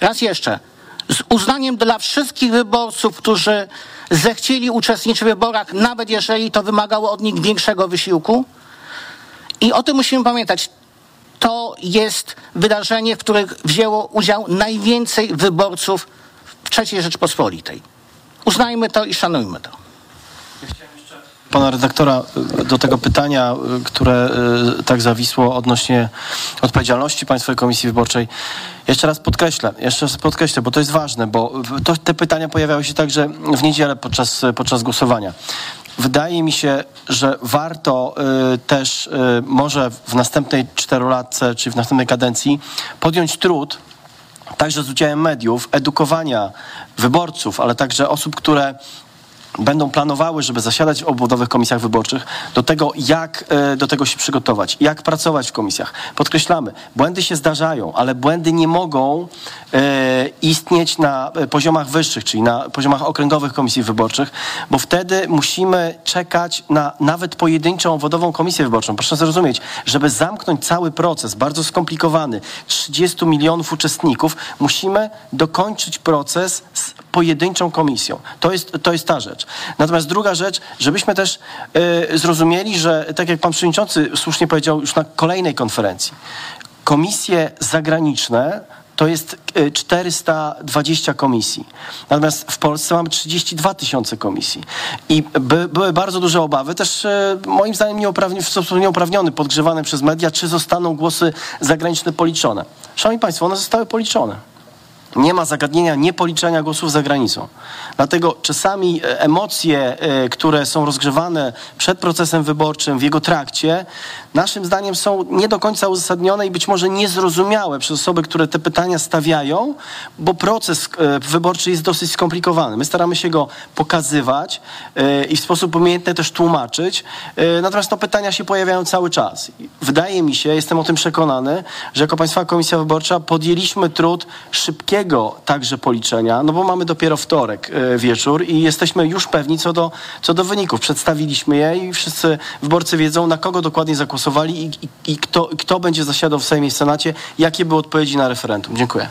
S11: Raz jeszcze, z uznaniem dla wszystkich wyborców, którzy zechcieli uczestniczyć w wyborach, nawet jeżeli to wymagało od nich większego wysiłku. I o tym musimy pamiętać. To jest wydarzenie, w którym wzięło udział najwięcej wyborców III Rzeczpospolitej. Uznajmy to i szanujmy to
S12: pana redaktora do tego pytania, które y, tak zawisło odnośnie odpowiedzialności Państwowej Komisji Wyborczej. Jeszcze raz podkreślę, jeszcze raz podkreślę, bo to jest ważne, bo to, te pytania pojawiały się także w niedzielę podczas, podczas głosowania. Wydaje mi się, że warto y, też y, może w następnej czterolatce, czy w następnej kadencji podjąć trud, także z udziałem mediów, edukowania wyborców, ale także osób, które będą planowały, żeby zasiadać w obwodowych komisjach wyborczych, do tego, jak e, do tego się przygotować, jak pracować w komisjach. Podkreślamy, błędy się zdarzają, ale błędy nie mogą e, istnieć na e, poziomach wyższych, czyli na poziomach okręgowych komisji wyborczych, bo wtedy musimy czekać na nawet pojedynczą obwodową komisję wyborczą. Proszę zrozumieć, żeby zamknąć cały proces, bardzo skomplikowany, 30 milionów uczestników, musimy dokończyć proces z pojedynczą komisją. To jest, to jest ta rzecz. Natomiast druga rzecz, żebyśmy też y, zrozumieli, że tak jak pan przewodniczący słusznie powiedział już na kolejnej konferencji, komisje zagraniczne to jest 420 komisji. Natomiast w Polsce mamy 32 tysiące komisji. I by, były bardzo duże obawy, też moim zdaniem nieuprawni, w sposób nieuprawniony, podgrzewane przez media, czy zostaną głosy zagraniczne policzone. Szanowni Państwo, one zostały policzone nie ma zagadnienia niepoliczenia głosów za granicą. Dlatego czasami e, emocje, e, które są rozgrzewane przed procesem wyborczym, w jego trakcie, naszym zdaniem są nie do końca uzasadnione i być może niezrozumiałe przez osoby, które te pytania stawiają, bo proces e, wyborczy jest dosyć skomplikowany. My staramy się go pokazywać i w sposób umiejętny też tłumaczyć, natomiast no, pytania się pojawiają cały czas. Wydaje mi się, jestem o tym przekonany, że jako Państwa Komisja Wyborcza podjęliśmy trud szybkiego także policzenia, no bo mamy dopiero wtorek e, wieczór i jesteśmy już pewni co do, co do wyników. Przedstawiliśmy je i wszyscy wyborcy wiedzą, na kogo dokładnie zagłosowali i, i, i kto, kto będzie zasiadał w Sejmie i Senacie, jakie były odpowiedzi na referendum. Dziękuję.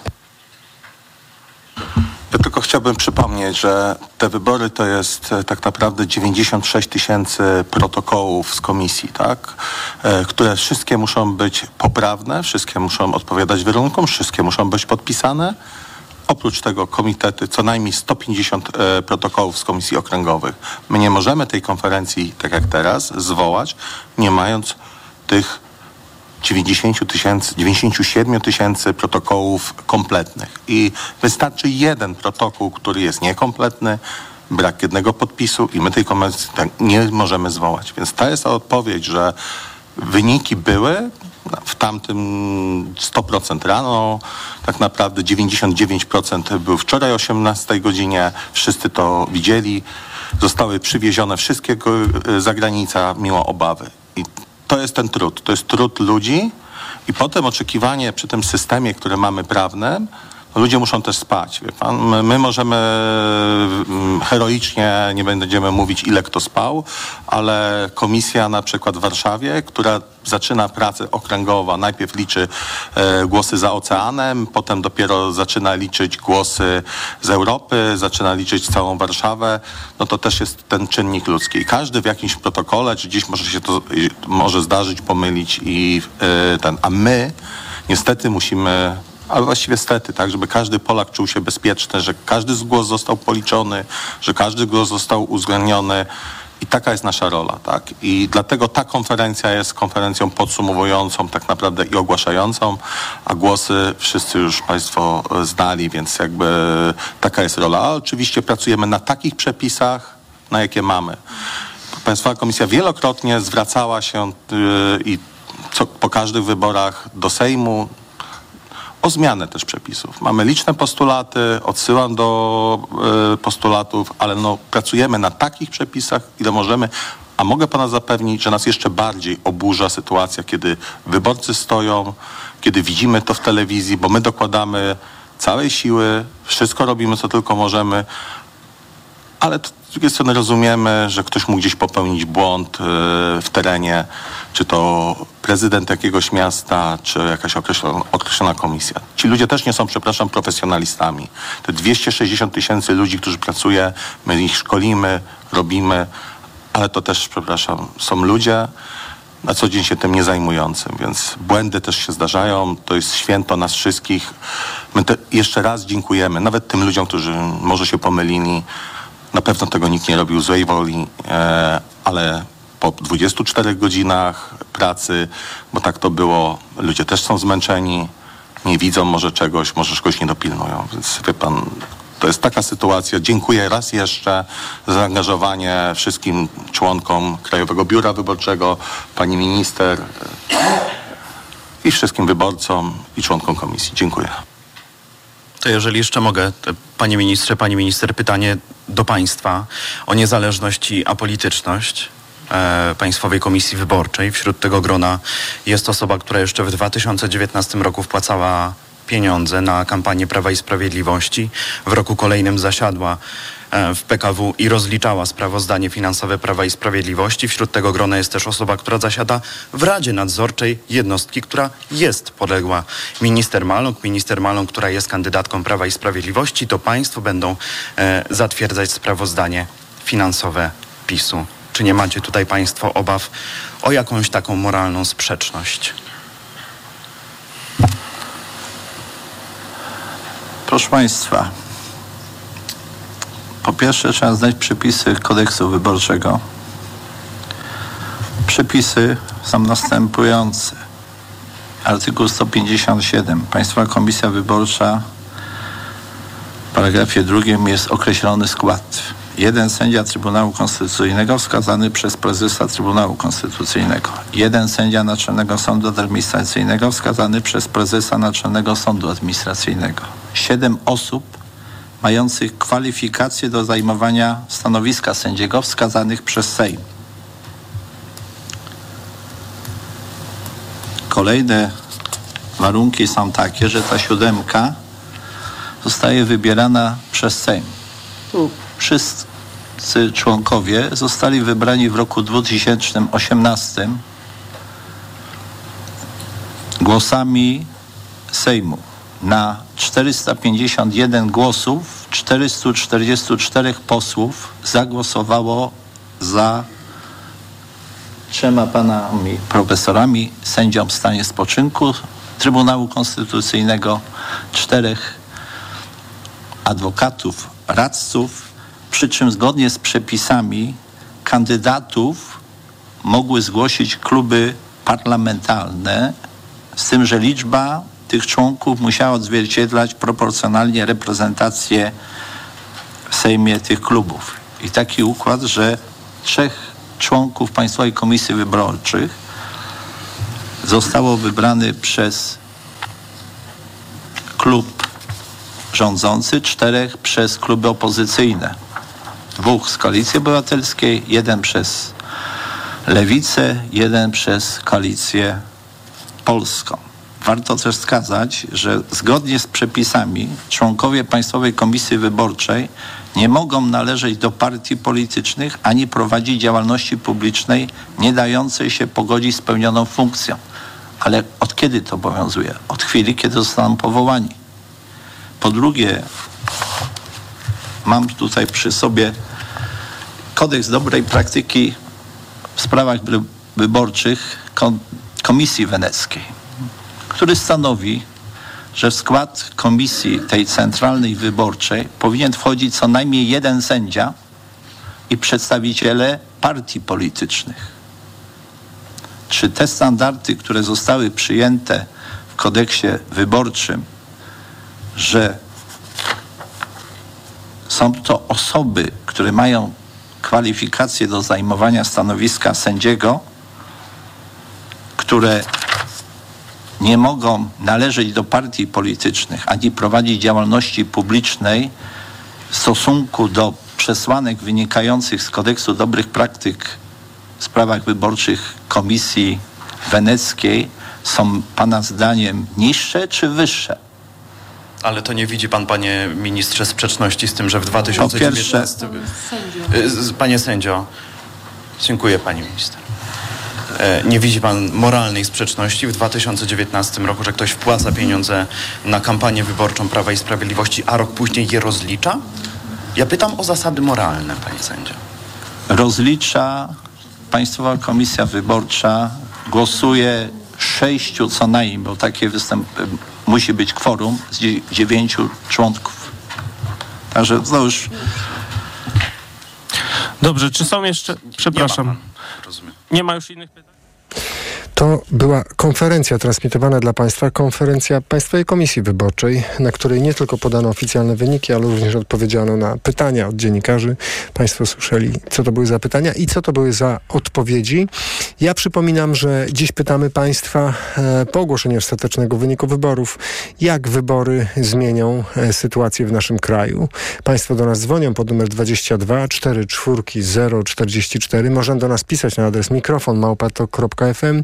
S13: Ja tylko chciałbym przypomnieć, że te wybory to jest e, tak naprawdę 96 tysięcy protokołów z komisji, tak? E, które wszystkie muszą być poprawne, wszystkie muszą odpowiadać warunkom, wszystkie muszą być podpisane. Oprócz tego komitety, co najmniej 150 e, protokołów z komisji okręgowych. My nie możemy tej konferencji, tak jak teraz, zwołać, nie mając tych 90 tysięcy, 97 tysięcy protokołów kompletnych. I wystarczy jeden protokół, który jest niekompletny, brak jednego podpisu i my tej konferencji tak nie możemy zwołać. Więc ta jest odpowiedź, że wyniki były, W tamtym 100% rano, tak naprawdę 99% był wczoraj o 18 godzinie, wszyscy to widzieli. Zostały przywiezione wszystkie y, za granicę obawy. I to jest ten trud, to jest trud ludzi i potem oczekiwanie przy tym systemie, który mamy prawnym, ludzie muszą też spać. Wie pan? My, my możemy mm, heroicznie, nie będziemy mówić ile kto spał, ale komisja na przykład w Warszawie, która zaczyna pracę okręgowa, najpierw liczy e, głosy za oceanem, potem dopiero zaczyna liczyć głosy z Europy, zaczyna liczyć całą Warszawę, no to też jest ten czynnik ludzki. Każdy w jakimś protokole, czy gdzieś może się to może zdarzyć, pomylić i e, ten, a my niestety musimy ale właściwie stety, tak, żeby każdy Polak czuł się bezpieczny, że każdy głos został policzony, że każdy głos został uwzględniony. I taka jest nasza rola, tak? I dlatego ta konferencja jest konferencją podsumowującą tak naprawdę i ogłaszającą, a głosy wszyscy już Państwo znali, więc jakby taka jest rola. A oczywiście pracujemy na takich przepisach, na jakie mamy. Państwowa Komisja wielokrotnie zwracała się yy, i co, po każdych wyborach do Sejmu, o zmianę też przepisów. Mamy liczne postulaty, odsyłam do y, postulatów, ale no, pracujemy na takich przepisach, ile możemy. A mogę pana zapewnić, że nas jeszcze bardziej oburza sytuacja, kiedy wyborcy stoją, kiedy widzimy to w telewizji, bo my dokładamy całej siły, wszystko robimy, co tylko możemy, ale z drugiej strony rozumiemy, że ktoś mógł gdzieś popełnić błąd y, w terenie, czy to prezydent jakiegoś miasta, czy jakaś określona, określona komisja. Ci ludzie też nie są, przepraszam, profesjonalistami. Te 260 tysięcy ludzi, którzy pracuje, my ich szkolimy, robimy, ale to też, przepraszam, są ludzie, na co dzień się tym nie zajmującym, więc błędy też się zdarzają. To jest święto nas wszystkich. My jeszcze raz dziękujemy, nawet tym ludziom, którzy może się pomylili. Na pewno tego nikt nie robił złej woli, e, ale po 24 godzinach pracy, bo tak to było, ludzie też są zmęczeni, nie widzą może czegoś, może czegoś nie dopilnują. Więc wie pan, to jest taka sytuacja. Dziękuję raz jeszcze za zaangażowanie wszystkim członkom Krajowego Biura Wyborczego, pani minister i wszystkim wyborcom i członkom komisji. Dziękuję.
S9: To jeżeli jeszcze mogę, panie ministrze, pani minister, pytanie do państwa o niezależność i apolityczność. E, Państwowej Komisji Wyborczej. Wśród tego grona jest osoba, która jeszcze w 2019 roku wpłacała pieniądze na kampanię Prawa i Sprawiedliwości. W roku kolejnym zasiadła e, w PKW i rozliczała sprawozdanie finansowe Prawa i Sprawiedliwości. Wśród tego grona jest też osoba, która zasiada w Radzie Nadzorczej jednostki, która jest podległa minister Maląg. Minister Maląg, która jest kandydatką Prawa i Sprawiedliwości, to państwo będą e, zatwierdzać sprawozdanie finansowe PiSu. Czy nie macie tutaj Państwo obaw o jakąś taką moralną sprzeczność?
S8: Proszę Państwa, po pierwsze trzeba znać przepisy kodeksu wyborczego. Przepisy są następujące. Artykuł 157. Państwowa Komisja Wyborcza w paragrafie drugim jest określony skład jeden sędzia Trybunału Konstytucyjnego wskazany przez prezesa Trybunału Konstytucyjnego, jeden sędzia Naczelnego Sądu Administracyjnego wskazany przez prezesa Naczelnego Sądu Administracyjnego, siedem osób mających kwalifikacje do zajmowania stanowiska sędziego wskazanych przez Sejm. Kolejne warunki są takie, że ta siódemka zostaje wybierana przez Sejm. Tu wszyscy członkowie zostali wybrani w roku 2018 głosami Sejmu. Na 451 głosów 444 posłów zagłosowało za trzema panami profesorami, sędzią w stanie spoczynku Trybunału Konstytucyjnego, czterech adwokatów, radców przy czym zgodnie z przepisami kandydatów mogły zgłosić kluby parlamentarne, z tym, że liczba tych członków musiała odzwierciedlać proporcjonalnie reprezentację w Sejmie tych klubów. I taki układ, że trzech członków Państwowej Komisji Wyborczych zostało wybrany przez klub rządzący, czterech przez kluby opozycyjne. Dwóch z Koalicji Obywatelskiej, jeden przez Lewicę, jeden przez Koalicję Polską. Warto też wskazać, że zgodnie z przepisami członkowie Państwowej Komisji Wyborczej nie mogą należeć do partii politycznych ani prowadzić działalności publicznej nie dającej się pogodzić z pełnioną funkcją. Ale od kiedy to obowiązuje? Od chwili, kiedy zostaną powołani. Po drugie, mam tutaj przy sobie kodeks dobrej praktyki w sprawach wyborczych Komisji Weneckiej, który stanowi, że w skład komisji tej centralnej wyborczej powinien wchodzić co najmniej jeden sędzia i przedstawiciele partii politycznych. Czy te standardy, które zostały przyjęte w kodeksie wyborczym, że są to osoby, które mają kwalifikacje do zajmowania stanowiska sędziego, które nie mogą należeć do partii politycznych ani prowadzić działalności publicznej w stosunku do przesłanek wynikających z kodeksu dobrych praktyk w sprawach wyborczych Komisji Weneckiej są Pana zdaniem niższe czy wyższe?
S9: Ale to nie widzi pan, panie ministrze, sprzeczności z tym, że w 2019... Pierwsze... Panie sędzio, dziękuję pani minister. E, nie widzi pan moralnej sprzeczności w 2019 roku, że ktoś wpłaca pieniądze na kampanię wyborczą Prawa i Sprawiedliwości, a rok później je rozlicza? Ja pytam o zasady moralne, panie sędzio.
S8: Rozlicza Państwowa Komisja Wyborcza, głosuje sześciu co najmniej, bo takie występ, musi być kworum z dziewięciu członków. Także to już...
S14: Dobrze, czy są jeszcze... Przepraszam. Nie ma, Nie ma już innych pytań?
S5: To była konferencja transmitowana dla Państwa, konferencja Państwowej Komisji Wyborczej, na której nie tylko podano oficjalne wyniki, ale również odpowiedziano na pytania od dziennikarzy. Państwo słyszeli, co to były za pytania i co to były za odpowiedzi. Ja przypominam, że dziś pytamy Państwa e, po ogłoszeniu ostatecznego wyniku wyborów, jak wybory zmienią e, sytuację w naszym kraju. Państwo do nas dzwonią pod numer 22 44 044. Można do nas pisać na adres mikrofon małpatok.fm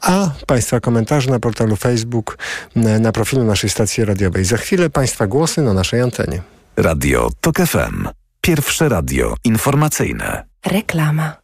S5: a Państwa komentarze na portalu Facebook, na profilu naszej stacji radiowej. Za chwilę Państwa głosy na naszej antenie.
S2: Radio TOK FM. Pierwsze radio informacyjne.
S15: Reklama.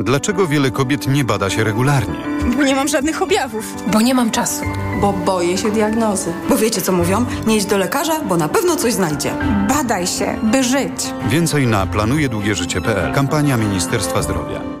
S16: Dlaczego wiele kobiet nie bada się regularnie?
S17: Bo nie mam żadnych objawów.
S18: Bo nie mam czasu.
S19: Bo boję się diagnozy.
S20: Bo wiecie co mówią? Nie idź do lekarza, bo na pewno coś znajdzie.
S17: Badaj się, by żyć.
S16: Więcej na planujedługieżycie.pl. Kampania Ministerstwa Zdrowia.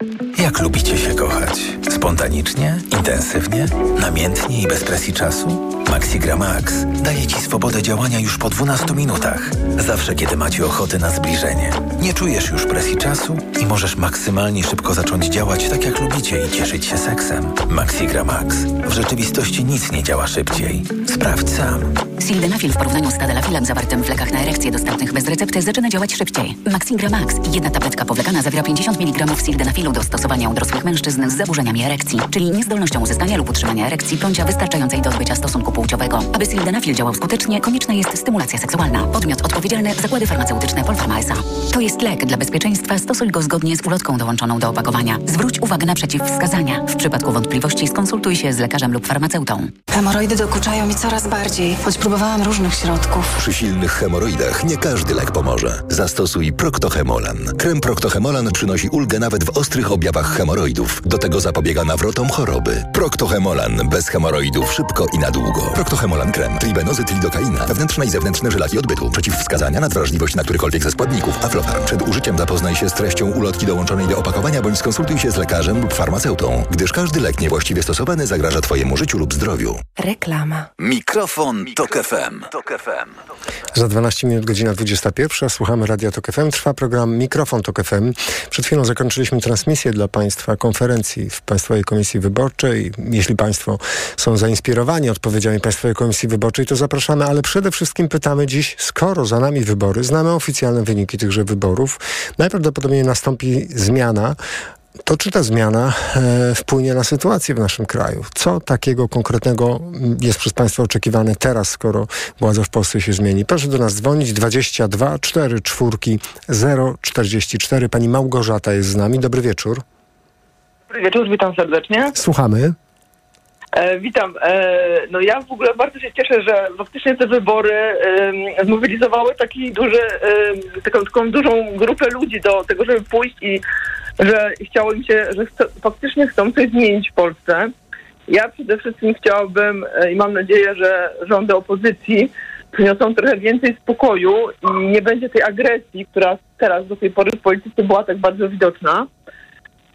S21: Jak lubicie się kochać? Spontanicznie, intensywnie, namiętnie i bez presji czasu? Maxigra Max daje Ci swobodę działania już po 12 minutach. Zawsze, kiedy macie ochotę na zbliżenie. Nie czujesz już presji czasu i możesz maksymalnie szybko zacząć działać tak, jak lubicie i cieszyć się seksem. Maxigra Max. W rzeczywistości nic nie działa szybciej. Sprawdź sam.
S22: Sildenafil w porównaniu z tadalafilem zawartym w lekach na erekcję dostępnych bez recepty zaczyna działać szybciej. Maxigra Max. Jedna tabletka powlekana zawiera 50 mg sildenafilu celu dostosowania u dorosłych mężczyzn z zaburzeniami erekcji, czyli niezdolnością uzyskania lub utrzymania erekcji bądź wystarczającej do odbycia stosunku płciowego. Aby sildenafil działał skutecznie, konieczna jest stymulacja seksualna. Podmiot odpowiedzialny Zakłady Farmaceutyczne Polpharma S.A. To jest lek dla bezpieczeństwa. Stosuj go zgodnie z ulotką dołączoną do opakowania. Zwróć uwagę na przeciwwskazania. W przypadku wątpliwości skonsultuj się z lekarzem lub farmaceutą.
S19: Hemoroidy dokuczają mi coraz bardziej, choć próbowałam różnych środków.
S23: Przy silnych hemoroidach nie każdy lek pomoże. Zastosuj Proctohemolan. Krem Proctohemolan przynosi ulgę nawet w ostrych objawach hemoroidów. Do tego zapobiega nawrotom choroby. Proctohemolan. Bez hemoroidów szybko i na długo. Proctohemolan krem. Tribenozyt lidokaina. Wewnętrzne i zewnętrzne żylaki odbytu. Przeciwwskazania, nadwrażliwość na którykolwiek ze składników. Aflofarm. Przed użyciem zapoznaj się z treścią ulotki dołączonej do opakowania bądź skonsultuj się z lekarzem lub farmaceutą, gdyż każdy lek niewłaściwie stosowany zagraża Twojemu życiu lub zdrowiu.
S19: Reklama.
S2: Mikrofon, Tok FM. Tok FM.
S5: Za 12 minut godzina 21. Słuchamy Radia Tok FM. Trwa program Mikrofon Tok FM. Przed chwilą zakończyliśmy transmisję dla Państwa konferencji w Państwowej Komisji Wyborczej. Jeśli Państwo są zainspirowani odpowiedziami Państwowej Komisji Wyborczej, to zapraszamy, ale przede wszystkim pytamy dziś, skoro za nami wybory, znamy oficjalne wyniki tychże wyborów, najprawdopodobniej nastąpi zmiana to czy ta zmiana e, wpłynie na sytuację w naszym kraju? Co takiego konkretnego mm, jest przez Państwa oczekiwane teraz, skoro władza w Polsce się zmieni? Proszę do nas dzwonić 22 4 4 0 44. Pani Małgorzata jest z nami. Dobry wieczór.
S24: Dobry wieczór, witam serdecznie.
S5: Słuchamy.
S24: E, witam. E, no ja w ogóle bardzo się cieszę, że faktycznie te wybory e, zmobilizowały taki duży, e, taką, taką dużą grupę ludzi do tego, żeby pójść i że chciało im się, że faktycznie chcą coś zmienić w Polsce. Ja przede wszystkim chciałabym e, i mam nadzieję, że rządy opozycji przyniosą trochę więcej spokoju i nie będzie tej agresji, która teraz do tej pory w polityce była tak bardzo widoczna.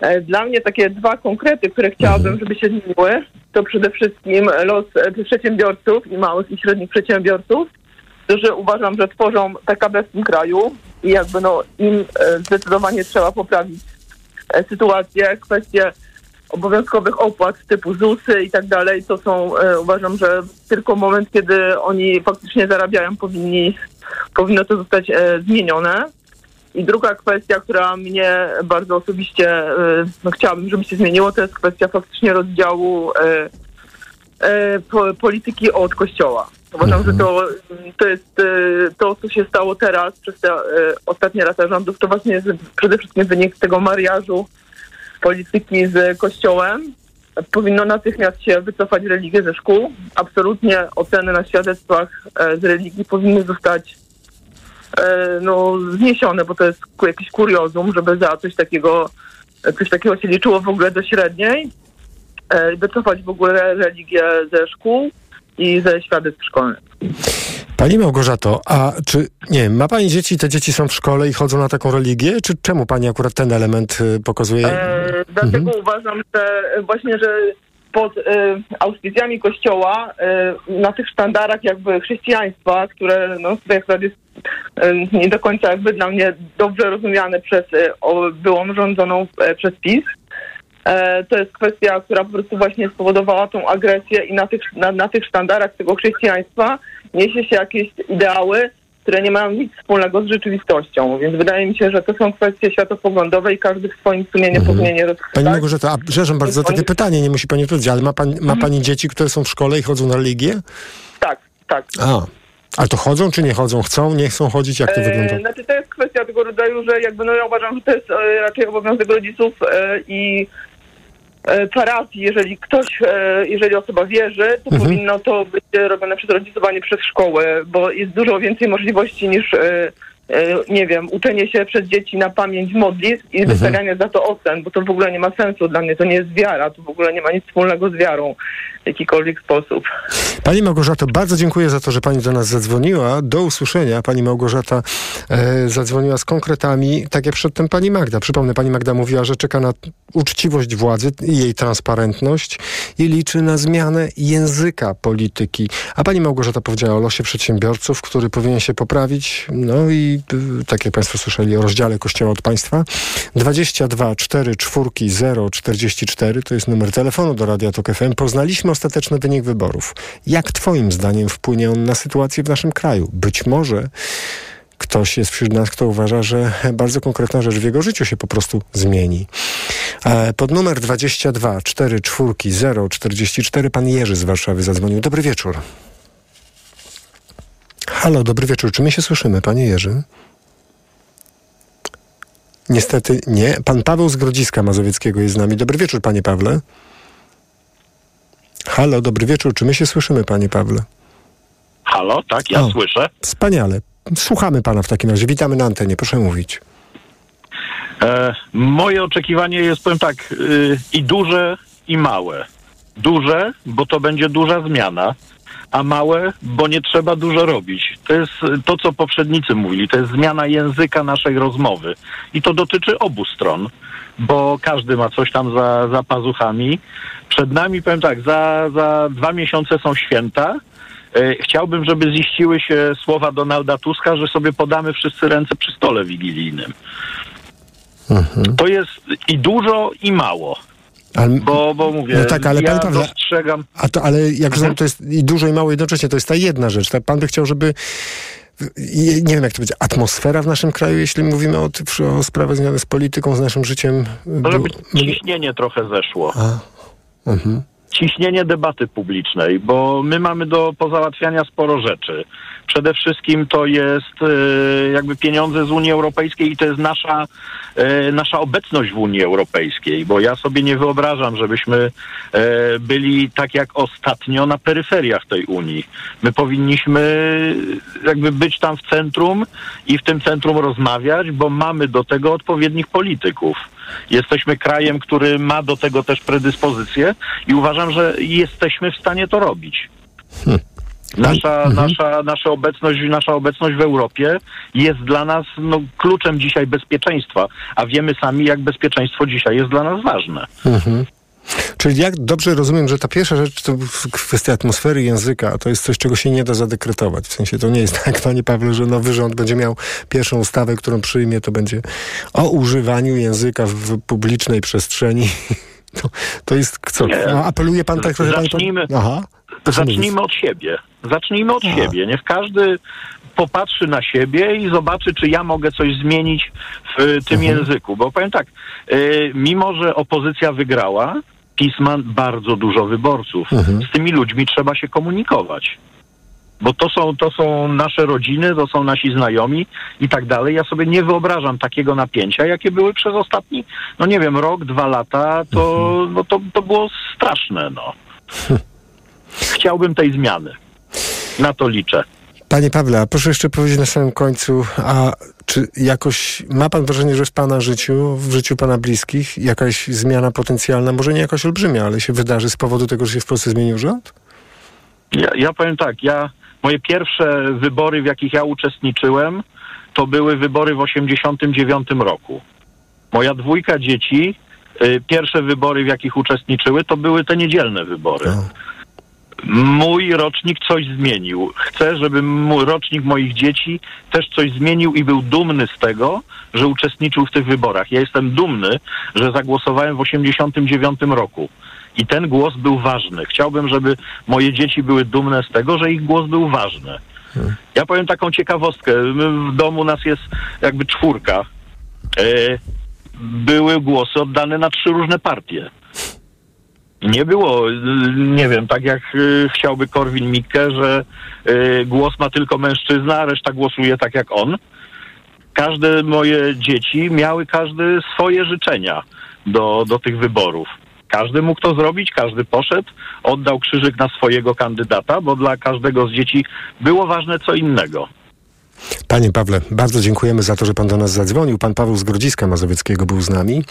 S24: E, Dla mnie takie dwa konkrety, które chciałabym, żeby się zmieniły, to przede wszystkim los e, przedsiębiorców i małych i średnich przedsiębiorców, którzy uważam, że tworzą PKB w tym kraju i jakby no im e, zdecydowanie trzeba poprawić sytuację, kwestie obowiązkowych opłat typu ZUSy i tak dalej, to są e, uważam, że tylko moment, kiedy oni faktycznie zarabiają, powinni, powinno to zostać e, zmienione. I druga kwestia, która mnie bardzo osobiście y, no, chciałabym, żeby się zmieniło, to jest kwestia faktycznie rozdziału y, po, polityki od kościoła. Uważam, że to, to jest to, co się stało teraz przez te ostatnie lata rządów, to właśnie jest przede wszystkim wynik tego mariażu polityki z kościołem. Powinno natychmiast się wycofać religię ze szkół. Absolutnie oceny na świadectwach e, z religii powinny zostać e, no, zniesione, bo to jest jakiś kuriozum, żeby za coś takiego, coś takiego się liczyło w ogóle do średniej. E, wycofać w ogóle religię ze szkół i ze świadectw szkolnych.
S5: Pani Małgorzato, a czy, nie wiem, ma Pani dzieci, te dzieci są w szkole i chodzą na taką religię? Czy czemu Pani akurat ten element y, pokazuje?
S24: E, dlatego uważam, że właśnie, że pod e, auspicjami Kościoła, e, na tych sztandarach jakby chrześcijaństwa, które no, tutaj akurat jest e, nie do końca jakby dla mnie dobrze rozumiane przez e, o, byłą rządzoną e, przez PiS, e, to jest kwestia, która po prostu właśnie spowodowała tą agresję i na tych, na, na tych sztandarach tego chrześcijaństwa niesie się jakieś ideały, które nie mają nic wspólnego z rzeczywistością. Więc wydaje mi się, że to są kwestie światopoglądowe i każdy w swoim sumieniu powinien je rozchwytać.
S5: Pani Małgorzata, a przepraszam bardzo za takie pytanie, nie musi Pani odpowiedzieć, ale ma Pani, ma pani dzieci, które są w szkole i chodzą na religię?
S24: Tak, tak.
S5: A, ale to chodzą czy nie chodzą? Chcą, nie chcą chodzić? Jak to wygląda?
S24: E, znaczy to jest kwestia tego rodzaju, że jakby no ja uważam, że to jest e, raczej obowiązek rodziców e, i parafii, jeżeli ktoś, e, jeżeli osoba wierzy, to
S25: Mhm.
S24: powinno to być robione przez rodzicowanie przez szkołę, bo jest dużo więcej możliwości niż e, e, nie wiem, uczenie się przez dzieci na pamięć modlitw i
S5: Mhm.
S24: wystawianie za to ocen, bo to w ogóle nie ma sensu dla mnie, to nie jest wiara, to w ogóle nie ma nic wspólnego z wiarą w jakikolwiek sposób.
S5: Pani Małgorzato, bardzo dziękuję za to, że Pani do nas zadzwoniła. Do usłyszenia. Pani Małgorzata e, zadzwoniła z konkretami, tak jak przedtem Pani Magda. Przypomnę, Pani Magda mówiła, że czeka na uczciwość władzy i jej transparentność i liczy na zmianę języka polityki. A Pani Małgorzata powiedziała o losie przedsiębiorców, który powinien się poprawić. No i tak jak Państwo słyszeli o rozdziale Kościoła od Państwa. 22 4 4 0 44 to jest numer telefonu do Radia Tok FM. Poznaliśmy ostateczny wynik wyborów. Jak Twoim zdaniem wpłynie on na sytuację w naszym kraju? Być może ktoś jest wśród nas, kto uważa, że bardzo konkretna rzecz w jego życiu się po prostu zmieni. E, pod numer 22 4 4 0 44 pan Jerzy z Warszawy zadzwonił. Dobry wieczór. Halo, dobry wieczór. Czy my się słyszymy, panie Jerzy? Niestety nie. Pan Paweł z Grodziska Mazowieckiego jest z nami. Dobry wieczór, panie Pawle. Halo, dobry wieczór. Czy my się słyszymy, panie Pawle?
S25: Halo, tak, ja
S5: O.
S25: słyszę.
S5: Wspaniale. Słuchamy pana w takim razie. Witamy na antenie. Proszę mówić.
S25: E, moje oczekiwanie jest, powiem tak, y, i duże, i małe. Duże, bo to będzie duża zmiana, a małe, bo nie trzeba dużo robić. To jest to, co poprzednicy mówili, to jest zmiana języka naszej rozmowy. I to dotyczy obu stron, bo każdy ma coś tam za, za pazuchami. Przed nami, powiem tak, za, za dwa miesiące są święta. E, Chciałbym, żeby ziściły się słowa Donalda Tuska, że sobie podamy wszyscy ręce przy stole wigilijnym. To jest i dużo, i mało.
S5: Ale,
S25: Bo, bo mówię,
S5: No tak, ale
S25: ja
S5: Pawle,
S25: dostrzegam...
S5: A to, ale jak rozumiem, to jest i dużo i mało jednocześnie. To jest ta jedna rzecz. Tak? Pan by chciał, żeby nie wiem jak to będzie, atmosfera w naszym kraju, jeśli mówimy o, o sprawach związanych z polityką, z naszym życiem.
S25: No, żeby ciśnienie trochę zeszło.
S5: Mhm.
S25: Ciśnienie debaty publicznej, bo my mamy do pozałatwiania sporo rzeczy. Przede wszystkim to jest e, jakby pieniądze z Unii Europejskiej i to jest nasza, e, nasza obecność w Unii Europejskiej, bo ja sobie nie wyobrażam, żebyśmy e, byli tak jak ostatnio na peryferiach tej Unii. My powinniśmy jakby być tam w centrum i w tym centrum rozmawiać, bo mamy do tego odpowiednich polityków. Jesteśmy krajem, który ma do tego też predyspozycje i uważam, że jesteśmy w stanie to robić. Nasza, nasza, nasza, obecność, nasza obecność w Europie jest dla nas no, kluczem dzisiaj bezpieczeństwa, a wiemy sami, jak bezpieczeństwo dzisiaj jest dla nas ważne.
S5: Mhm. Czyli jak dobrze rozumiem, że ta pierwsza rzecz to kwestia atmosfery języka, to jest coś, czego się nie da zadekretować. W sensie to nie jest tak, panie Pawle, że nowy rząd będzie miał pierwszą ustawę, którą przyjmie, to będzie o używaniu języka w publicznej przestrzeni. To, to jest co? No, apeluje pan tak trochę...
S25: Zacznijmy,
S5: Pan, aha.
S25: Zacznijmy od siebie. Zacznijmy od siebie. Niech każdy popatrzy na siebie i zobaczy, czy ja mogę coś zmienić w tym języku. Bo powiem tak, y, mimo że opozycja wygrała, PiS ma bardzo dużo wyborców. Z tymi ludźmi trzeba się komunikować. Bo to są, to są nasze rodziny, to są nasi znajomi i tak dalej. Ja sobie nie wyobrażam takiego napięcia, jakie były przez ostatni, no nie wiem, rok, dwa lata, to, no to, to było straszne, no. Chciałbym tej zmiany. Na to liczę.
S5: Panie Pawle, a proszę jeszcze powiedzieć na samym końcu, a czy jakoś ma pan wrażenie, że w pana życiu, w życiu pana bliskich, jakaś zmiana potencjalna, może nie jakaś olbrzymia, ale się wydarzy z powodu tego, że się w Polsce zmienił rząd?
S25: Ja, ja powiem tak, ja moje pierwsze wybory, w jakich ja uczestniczyłem, to były wybory w 89 roku. Moja dwójka dzieci, y, pierwsze wybory, w jakich uczestniczyły, to były te niedzielne wybory. Mój rocznik coś zmienił. Chcę, żeby mój rocznik moich dzieci też coś zmienił i był dumny z tego, że uczestniczył w tych wyborach. Ja jestem dumny, że zagłosowałem w 89 roku. I ten głos był ważny. Chciałbym, żeby moje dzieci były dumne z tego, że ich głos był ważny. Ja powiem taką ciekawostkę. W domu nas jest jakby czwórka. E, były głosy oddane na trzy różne partie. Nie było, nie wiem, tak jak y, chciałby Korwin Mikke, że y, głos ma tylko mężczyzna, a reszta głosuje tak jak on. Każde moje dzieci miały każdy swoje życzenia do, do tych wyborów. Każdy mógł to zrobić, każdy poszedł, oddał krzyżyk na swojego kandydata, bo dla każdego z dzieci było ważne co innego.
S5: Panie Pawle, bardzo dziękujemy za to, że pan do nas zadzwonił. Pan Paweł z Grodziska Mazowieckiego był z nami.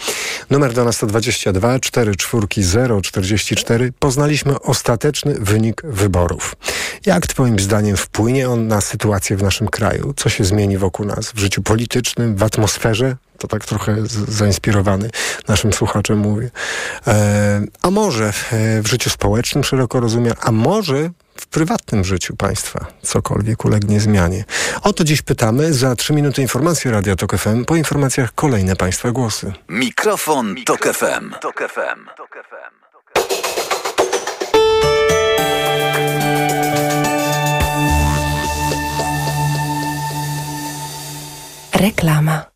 S5: Numer do nas 122 440 44. Poznaliśmy ostateczny wynik wyborów. Jak twoim zdaniem wpłynie on na sytuację w naszym kraju? Co się zmieni wokół nas w życiu politycznym, w atmosferze? To tak trochę zainspirowany naszym słuchaczem mówię. E, a może w, e, życiu społecznym szeroko rozumianym, a może w prywatnym życiu państwa cokolwiek ulegnie zmianie. O to dziś pytamy. Za trzy minuty informacji Radia Tok FM. Po informacjach kolejne państwa głosy.
S2: Mikrofon, Tok FM. Tok FM.
S26: Reklama.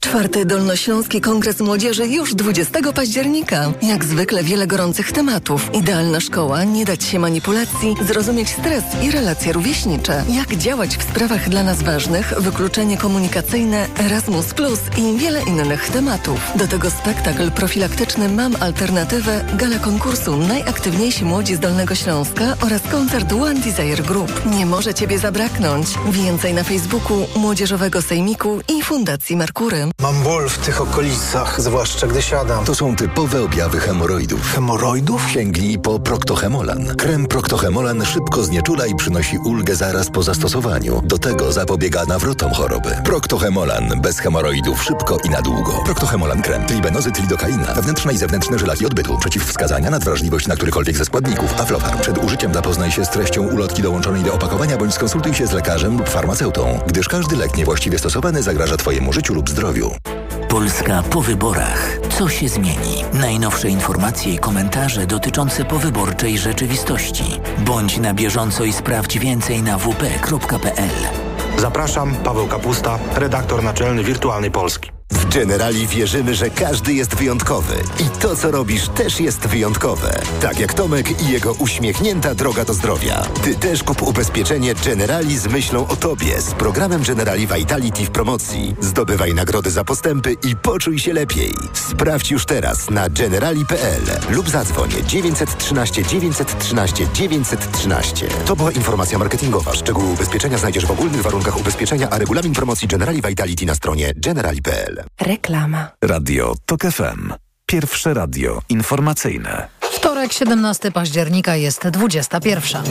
S27: Czwarty Dolnośląski Kongres Młodzieży już 20 października. Jak zwykle wiele gorących tematów. Idealna szkoła, nie dać się manipulacji, zrozumieć stres i relacje rówieśnicze. Jak działać w sprawach dla nas ważnych, wykluczenie komunikacyjne, Erasmus Plus i wiele innych tematów. Do tego spektakl profilaktyczny Mam Alternatywę, gala konkursu Najaktywniejsi Młodzi z Dolnego Śląska oraz koncert One Desire Group. Nie może Ciebie zabraknąć. Więcej na Facebooku Młodzieżowego Sejmiku i Fundacji Merkury.
S28: Mam ból w tych okolicach, zwłaszcza gdy siadam.
S23: To są typowe objawy hemoroidów.
S28: Hemoroidów?
S23: Sięgnij po Proctohemolan. Krem Proctohemolan szybko znieczula i przynosi ulgę zaraz po zastosowaniu. Do tego zapobiega nawrotom choroby. Proctohemolan. Bez hemoroidów szybko i na długo. Proctohemolan krem. Tribenozyt lidokaina. Wewnętrzne i zewnętrzne żelaki odbytu. Przeciwwskazania na wrażliwość na którykolwiek ze składników. Aflofarm. Przed użyciem zapoznaj się z treścią ulotki dołączonej do opakowania bądź skonsultuj się z lekarzem lub farmaceutą, gdyż każdy lek niewłaściwie stosowany zagraża Twojemu życiu lub zdrowiu.
S29: Polska po wyborach. Co się zmieni? Najnowsze informacje i komentarze dotyczące powyborczej rzeczywistości. Bądź na bieżąco i sprawdź więcej na wp.pl.
S18: Zapraszam, Paweł Kapusta, redaktor naczelny Wirtualnej Polski.
S30: W Generali wierzymy, że każdy jest wyjątkowy i to, co robisz, też jest wyjątkowe. Tak jak Tomek i jego uśmiechnięta droga do zdrowia. Ty też kup ubezpieczenie Generali z myślą o tobie z programem Generali Vitality w promocji. Zdobywaj nagrody za postępy i poczuj się lepiej. Sprawdź już teraz na generali.pl lub zadzwoń 913 913 913. To była informacja marketingowa. Szczegóły ubezpieczenia znajdziesz w ogólnych warunkach ubezpieczenia, a regulamin promocji Generali Vitality na stronie generali.pl.
S20: Reklama.
S2: Radio TOK FM. Pierwsze radio informacyjne.
S31: Wtorek, 17 października jest 21.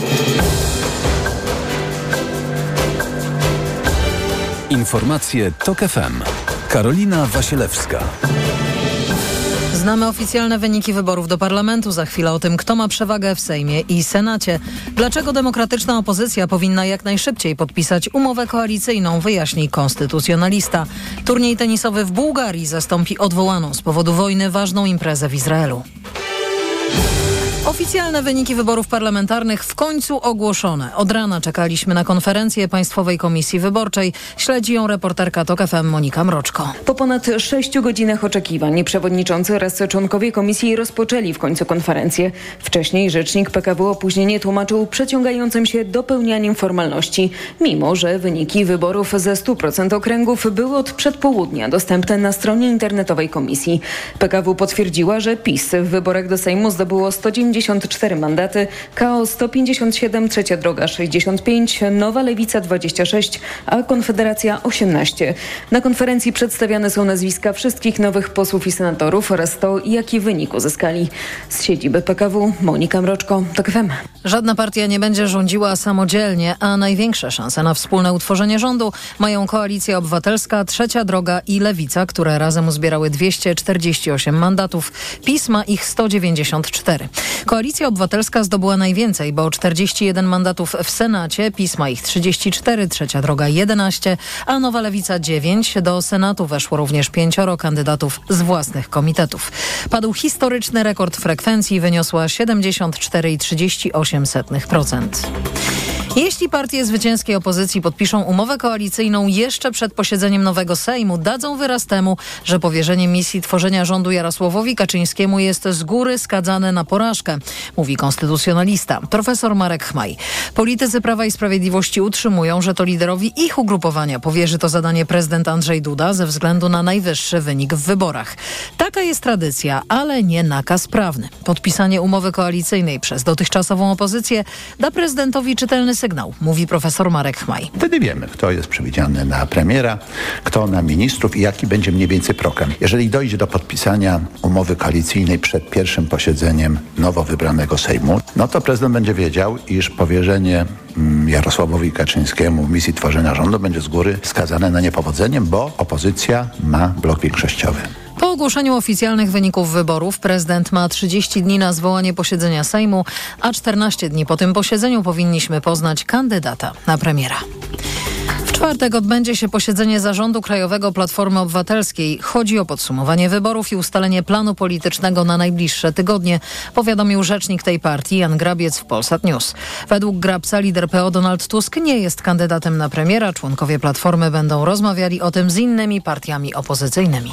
S2: Informacje TOK FM. Karolina Wasielewska.
S31: Znamy oficjalne wyniki wyborów do parlamentu. Za chwilę o tym, kto ma przewagę w Sejmie i Senacie. Dlaczego demokratyczna opozycja powinna jak najszybciej podpisać umowę koalicyjną, wyjaśni konstytucjonalista. Turniej tenisowy w Bułgarii zastąpi odwołaną z powodu wojny ważną imprezę w Izraelu. Oficjalne wyniki wyborów parlamentarnych w końcu ogłoszone. Od rana czekaliśmy na konferencję Państwowej Komisji Wyborczej. Śledzi ją reporterka TOK FM Monika Mroczko.
S32: Po ponad sześciu godzinach oczekiwań przewodniczący oraz członkowie komisji rozpoczęli w końcu konferencję. Wcześniej rzecznik PKW opóźnienie tłumaczył przeciągającym się dopełnianiem formalności, mimo że wyniki wyborów ze 100% okręgów były od przedpołudnia dostępne na stronie internetowej komisji. PKW potwierdziła, że PiS w wyborach do Sejmu zdobyło 190 54 mandaty, KO 157, Trzecia Droga 65, Nowa Lewica 26, a Konfederacja 18. Na konferencji przedstawiane są nazwiska wszystkich nowych posłów i senatorów oraz to, jaki wynik uzyskali. Z siedziby PKW Monika Mroczko, TOK FM.
S31: Żadna partia nie będzie rządziła samodzielnie, a największe szanse na wspólne utworzenie rządu mają Koalicja Obywatelska, Trzecia Droga i Lewica, które razem uzbierały 248 mandatów. PiS ma ich 194. Koalicja Obywatelska zdobyła najwięcej, bo 41 mandatów w Senacie, PiS ma ich 34, Trzecia Droga 11, a Nowa Lewica 9. Do Senatu weszło również pięcioro kandydatów z własnych komitetów. Padł historyczny rekord frekwencji, wyniosła 74,38%. Jeśli partie zwycięskiej opozycji podpiszą umowę koalicyjną jeszcze przed posiedzeniem nowego Sejmu, dadzą wyraz temu, że powierzenie misji tworzenia rządu Jarosławowi Kaczyńskiemu jest z góry skazane na porażkę, mówi konstytucjonalista profesor Marek Chmaj. Politycy Prawa i Sprawiedliwości utrzymują, że to liderowi ich ugrupowania powierzy to zadanie prezydent Andrzej Duda ze względu na najwyższy wynik w wyborach. Taka jest tradycja, ale nie nakaz prawny. Podpisanie umowy koalicyjnej przez dotychczasową opozycję da prezydentowi czytelny sygnał mówi profesor Marek Chmaj.
S33: Wtedy wiemy, kto jest przewidziany na premiera, kto na ministrów i jaki będzie mniej więcej program. Jeżeli dojdzie do podpisania umowy koalicyjnej przed pierwszym posiedzeniem nowo wybranego Sejmu, no to prezydent będzie wiedział, iż powierzenie mm, Jarosławowi Kaczyńskiemu misji tworzenia rządu będzie z góry skazane na niepowodzeniem, bo opozycja ma blok większościowy.
S31: Po ogłoszeniu oficjalnych wyników wyborów prezydent ma 30 dni na zwołanie posiedzenia Sejmu, a 14 dni po tym posiedzeniu powinniśmy poznać kandydata na premiera. W czwartek odbędzie się posiedzenie Zarządu Krajowego Platformy Obywatelskiej. Chodzi o podsumowanie wyborów i ustalenie planu politycznego na najbliższe tygodnie, powiadomił rzecznik tej partii Jan Grabiec w Polsat News. Według Grabca lider PO Donald Tusk nie jest kandydatem na premiera. Członkowie Platformy będą rozmawiali o tym z innymi partiami opozycyjnymi.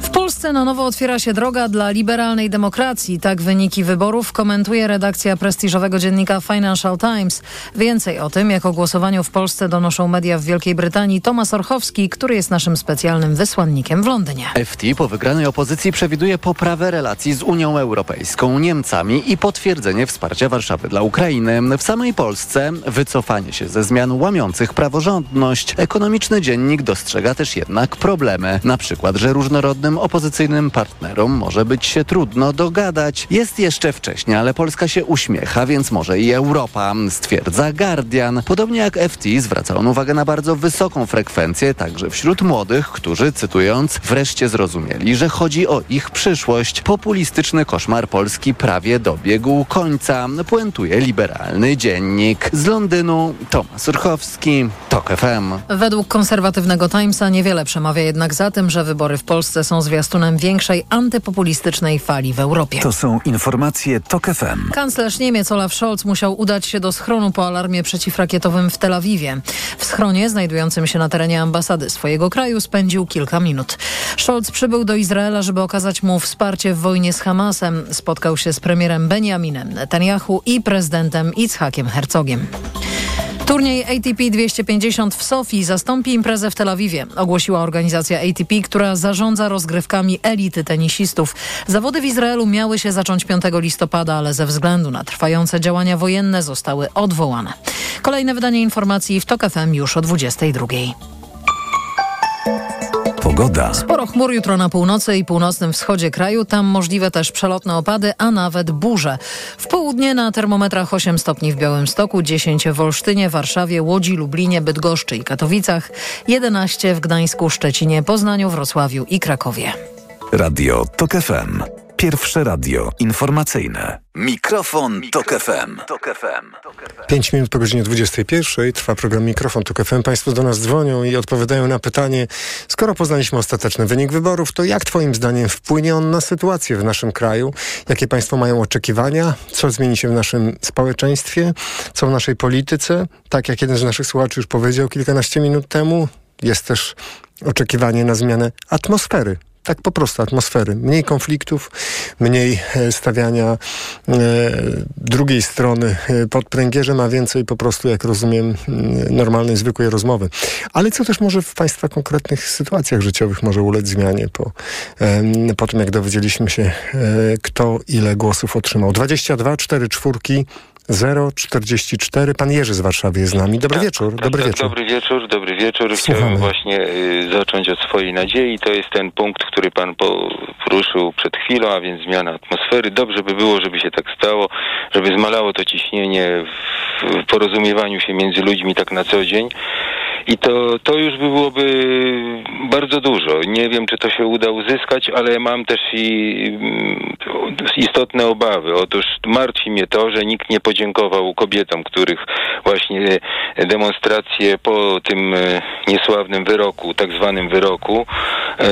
S31: Polsce na nowo otwiera się droga dla liberalnej demokracji. Tak wyniki wyborów komentuje redakcja prestiżowego dziennika Financial Times. Więcej o tym, jak o głosowaniu w Polsce donoszą media w Wielkiej Brytanii, Tomasz Orchowski, który jest naszym specjalnym wysłannikiem w Londynie.
S34: FT po wygranej opozycji przewiduje poprawę relacji z Unią Europejską, Niemcami i potwierdzenie wsparcia Warszawy dla Ukrainy. W samej Polsce wycofanie się ze zmian łamiących praworządność. Ekonomiczny dziennik dostrzega też jednak problemy. Na przykład, że różnorodnym opozycyjnym partnerom może być się trudno dogadać. Jest jeszcze wcześnie, ale Polska się uśmiecha, więc może i Europa, stwierdza Guardian. Podobnie jak FT zwraca on uwagę na bardzo wysoką frekwencję także wśród młodych, którzy, cytując, wreszcie zrozumieli, że chodzi o ich przyszłość. Populistyczny koszmar Polski prawie dobiegł końca, puentuje liberalny dziennik. Z Londynu Tomasz Urchowski, TOK FM.
S31: Według konserwatywnego Timesa niewiele przemawia jednak za tym, że wybory w Polsce są zwiastunem większej antypopulistycznej fali w Europie.
S2: To są informacje TOK FM.
S31: Kanclerz Niemiec Olaf Scholz musiał udać się do schronu po alarmie przeciwrakietowym w Tel Awiwie. W schronie znajdującym się na terenie ambasady swojego kraju spędził kilka minut. Scholz przybył do Izraela, żeby okazać mu wsparcie w wojnie z Hamasem. Spotkał się z premierem Benjaminem Netanyahu i prezydentem Itzhakiem Herzogiem. Turniej ATP 250 w Sofii zastąpi imprezę w Tel Awiwie, ogłosiła organizacja ATP, która zarządza rozgrywkami elity tenisistów. Zawody w Izraelu miały się zacząć 5 listopada, ale ze względu na trwające działania wojenne zostały odwołane. Kolejne wydanie informacji w TOK FM już o 22.
S2: Pogoda.
S31: Sporo chmur jutro na północy i północnym wschodzie kraju. Tam możliwe też przelotne opady, a nawet burze. W południe na termometrach 8 stopni w Białymstoku, 10 w Olsztynie, Warszawie, Łodzi, Lublinie, Bydgoszczy i Katowicach, 11 w Gdańsku, Szczecinie, Poznaniu, Wrocławiu i Krakowie.
S2: Radio TOK FM. Pierwsze radio informacyjne. Mikrofon, Tok FM.
S5: Tok FM. 5 minut po godzinie 21 trwa program Mikrofon Tok FM. Państwo do nas dzwonią i odpowiadają na pytanie, skoro poznaliśmy ostateczny wynik wyborów, to jak Twoim zdaniem wpłynie on na sytuację w naszym kraju? Jakie Państwo mają oczekiwania? Co zmieni się w naszym społeczeństwie? Co w naszej polityce? Tak jak jeden z naszych słuchaczy już powiedział kilkanaście minut temu, jest też oczekiwanie na zmianę atmosfery tak po prostu atmosfery. Mniej konfliktów, mniej e, stawiania e, drugiej strony e, pod pręgierzem, a więcej po prostu, jak rozumiem, normalnej, zwykłej rozmowy. Ale co też może w Państwa konkretnych sytuacjach życiowych może ulec zmianie po, e, po tym, jak dowiedzieliśmy się, e, kto ile głosów otrzymał. 22, 4 czwórki 044. Pan Jerzy z Warszawy jest z nami. Dobry
S35: tak,
S5: wieczór.
S35: Tak,
S5: dobry
S35: tak,
S5: wieczór.
S35: Dobry wieczór, dobry wieczór.
S5: Słuchamy.
S35: Chciałem właśnie y, zacząć od swojej nadziei. To jest ten punkt, który pan po, poruszył przed chwilą, a więc zmiana atmosfery. Dobrze by było, żeby się tak stało, żeby zmalało to ciśnienie w, w porozumiewaniu się między ludźmi tak na co dzień. I to, to już by byłoby bardzo dużo. Nie wiem, czy to się uda uzyskać, ale mam też i mm, istotne obawy. Otóż martwi mnie to, że nikt nie podziękował kobietom, których właśnie demonstracje po tym e, niesławnym wyroku, tak zwanym wyroku e,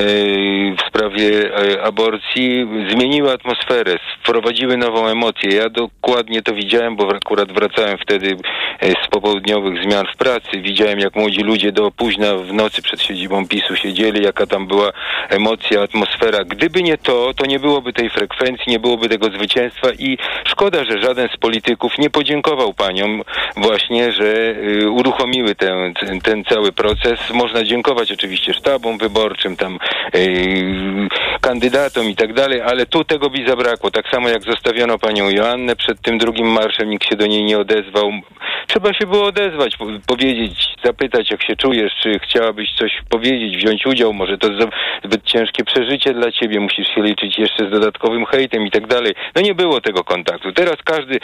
S35: w sprawie e, aborcji zmieniły atmosferę, wprowadziły nową emocję. Ja dokładnie to widziałem, bo akurat wracałem wtedy z popołudniowych zmian w pracy. Widziałem, jak młodzi ludzie do późna w nocy przed siedzibą PiSu siedzieli, jaka tam była emocja, atmosfera. Gdyby nie to, to nie byłoby tej frekwencji, nie byłoby tego zwycięstwa i szkoda, że żaden z polityków nie podziękował paniom właśnie, że y, uruchomiły ten, ten, cały proces. Można dziękować oczywiście sztabom wyborczym, tam y, kandydatom i tak dalej, ale tu tego by zabrakło. Tak samo jak zostawiono panią Joannę przed tym drugim marszem, nikt się do niej nie odezwał. trzeba się było odezwać, po- powiedzieć, zapytać, jak się czujesz, czy chciałabyś coś powiedzieć, wziąć udział, może to zbyt ciężkie przeżycie dla ciebie, musisz się liczyć jeszcze z dodatkowym hejtem i tak dalej. No nie było tego kontaktu. Teraz każdy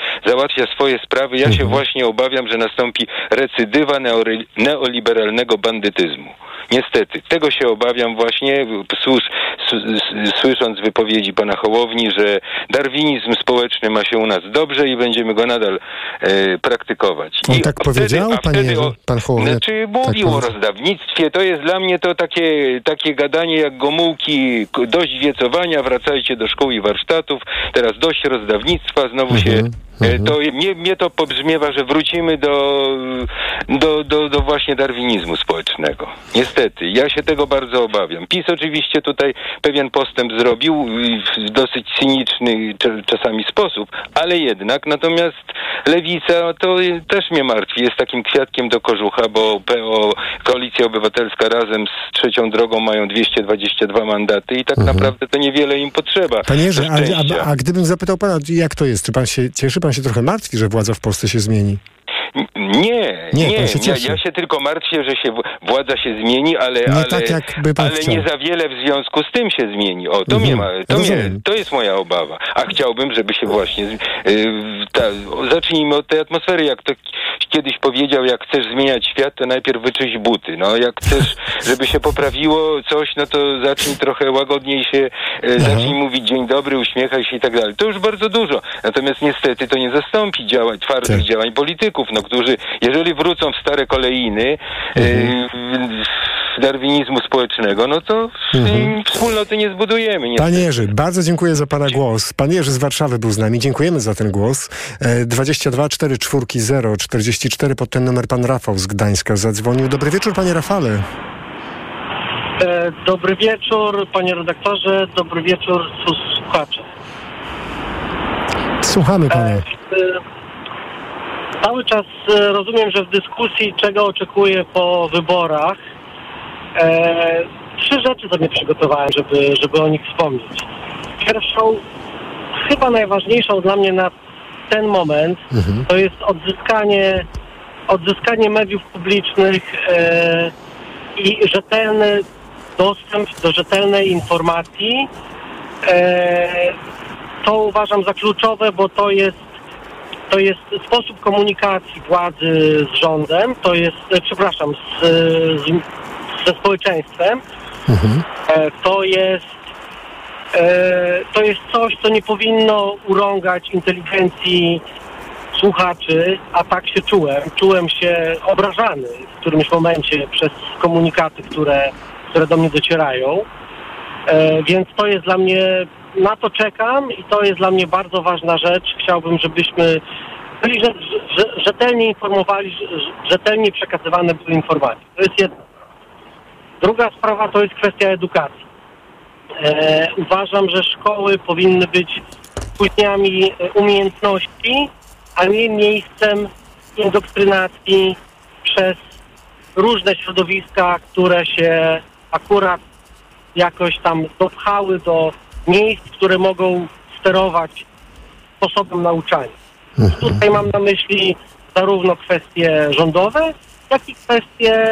S35: załatwia swoje sprawy. Ja się właśnie obawiam, że nastąpi recydywa neoliberalnego bandytyzmu. Niestety, tego się obawiam właśnie, słysząc wypowiedzi pana Hołowni, że darwinizm społeczny ma się u nas dobrze i będziemy go nadal e, praktykować.
S5: On
S35: I
S5: tak powiedział, panie
S35: wtedy o-
S5: Pan Hołownia
S35: Znaczy
S5: tak
S35: mówił o
S5: powiedział.
S35: rozdawnictwie, to jest dla mnie to takie, takie gadanie jak Gomułki, dość wiecowania, wracajcie do szkół i warsztatów, teraz dość rozdawnictwa, znowu się... e, To mnie, mnie to pobrzmiewa, że wrócimy do, do, do, do właśnie darwinizmu społecznego. Niestety, ja się tego bardzo obawiam. PiS oczywiście tutaj pewien postęp zrobił w dosyć cyniczny cza- czasami sposób, ale jednak natomiast lewica to też mnie martwi. Jest takim kwiatkiem do kożucha, bo PO, Koalicja Obywatelska razem z trzecią drogą mają 222 mandaty i tak naprawdę to niewiele im potrzeba.
S5: Panie Jerzy, a, a, a gdybym zapytał pana, jak to jest? Czy pan się cieszy? Pan się trochę martwi, że władza w Polsce się zmieni?
S35: Nie,
S5: Nie,
S35: nie,
S5: się
S35: ja, ja się tylko martwię, że się władza się zmieni, ale,
S5: Nie
S35: ale,
S5: tak,
S35: ale nie za wiele w związku z tym się zmieni. O, to,
S5: Mhm,
S35: mnie ma, to, mnie, to jest moja obawa. A chciałbym, żeby się właśnie... Yy, ta, zacznijmy od tej atmosfery. Jak to kiedyś powiedział, jak chcesz zmieniać świat, to najpierw wyczyść buty. No, jak chcesz, żeby się poprawiło coś, no to zacznij trochę łagodniej się, yy, zacznij mówić dzień dobry, uśmiechaj się i tak dalej. To już bardzo dużo. Natomiast niestety to nie zastąpi działań, twardych działań polityków, no, którzy, jeżeli wrócą w stare kolejny
S5: Mhm.
S35: yy, darwinizmu społecznego, no to
S5: Mhm.
S35: wspólnoty nie zbudujemy. niestety.
S5: Panie Jerzy, bardzo dziękuję za pana głos. Pan Jerzy z Warszawy był z nami. Dziękujemy za ten głos. E, 22 4 4 0 44 pod ten numer pan Rafał z Gdańska zadzwonił. Dobry wieczór, panie Rafale.
S36: E, dobry wieczór, panie redaktorze, dobry wieczór, słuchacze.
S5: Słuchamy pana.
S36: Cały czas e, rozumiem, że w dyskusji, czego oczekuję po wyborach, e, trzy rzeczy sobie przygotowałem, żeby, żeby o nich wspomnieć. Pierwszą, chyba najważniejszą dla mnie na ten moment, to jest odzyskanie, odzyskanie mediów publicznych e, i rzetelny dostęp do rzetelnej informacji. E, to uważam za kluczowe, bo to jest, to jest sposób komunikacji władzy z rządem, to jest, e, przepraszam, z, z, ze społeczeństwem. E, to jest e, to jest coś, co nie powinno urągać inteligencji słuchaczy, a tak się czułem. Czułem się obrażany w którymś momencie przez komunikaty, które, które do mnie docierają. E, więc to jest dla mnie, na to czekam i to jest dla mnie bardzo ważna rzecz. Chciałbym, żebyśmy byli rze, rze, rzetelnie informowali, rze- rzetelnie przekazywane były informacje. To jest jedna. Druga sprawa to jest kwestia edukacji. E, uważam, że szkoły powinny być późniami e, umiejętności, a nie miejscem indoktrynacji przez różne środowiska, które się akurat jakoś tam dopchały do miejsc, które mogą sterować sposobem nauczania. Tutaj mam na myśli zarówno kwestie rządowe, jak i kwestie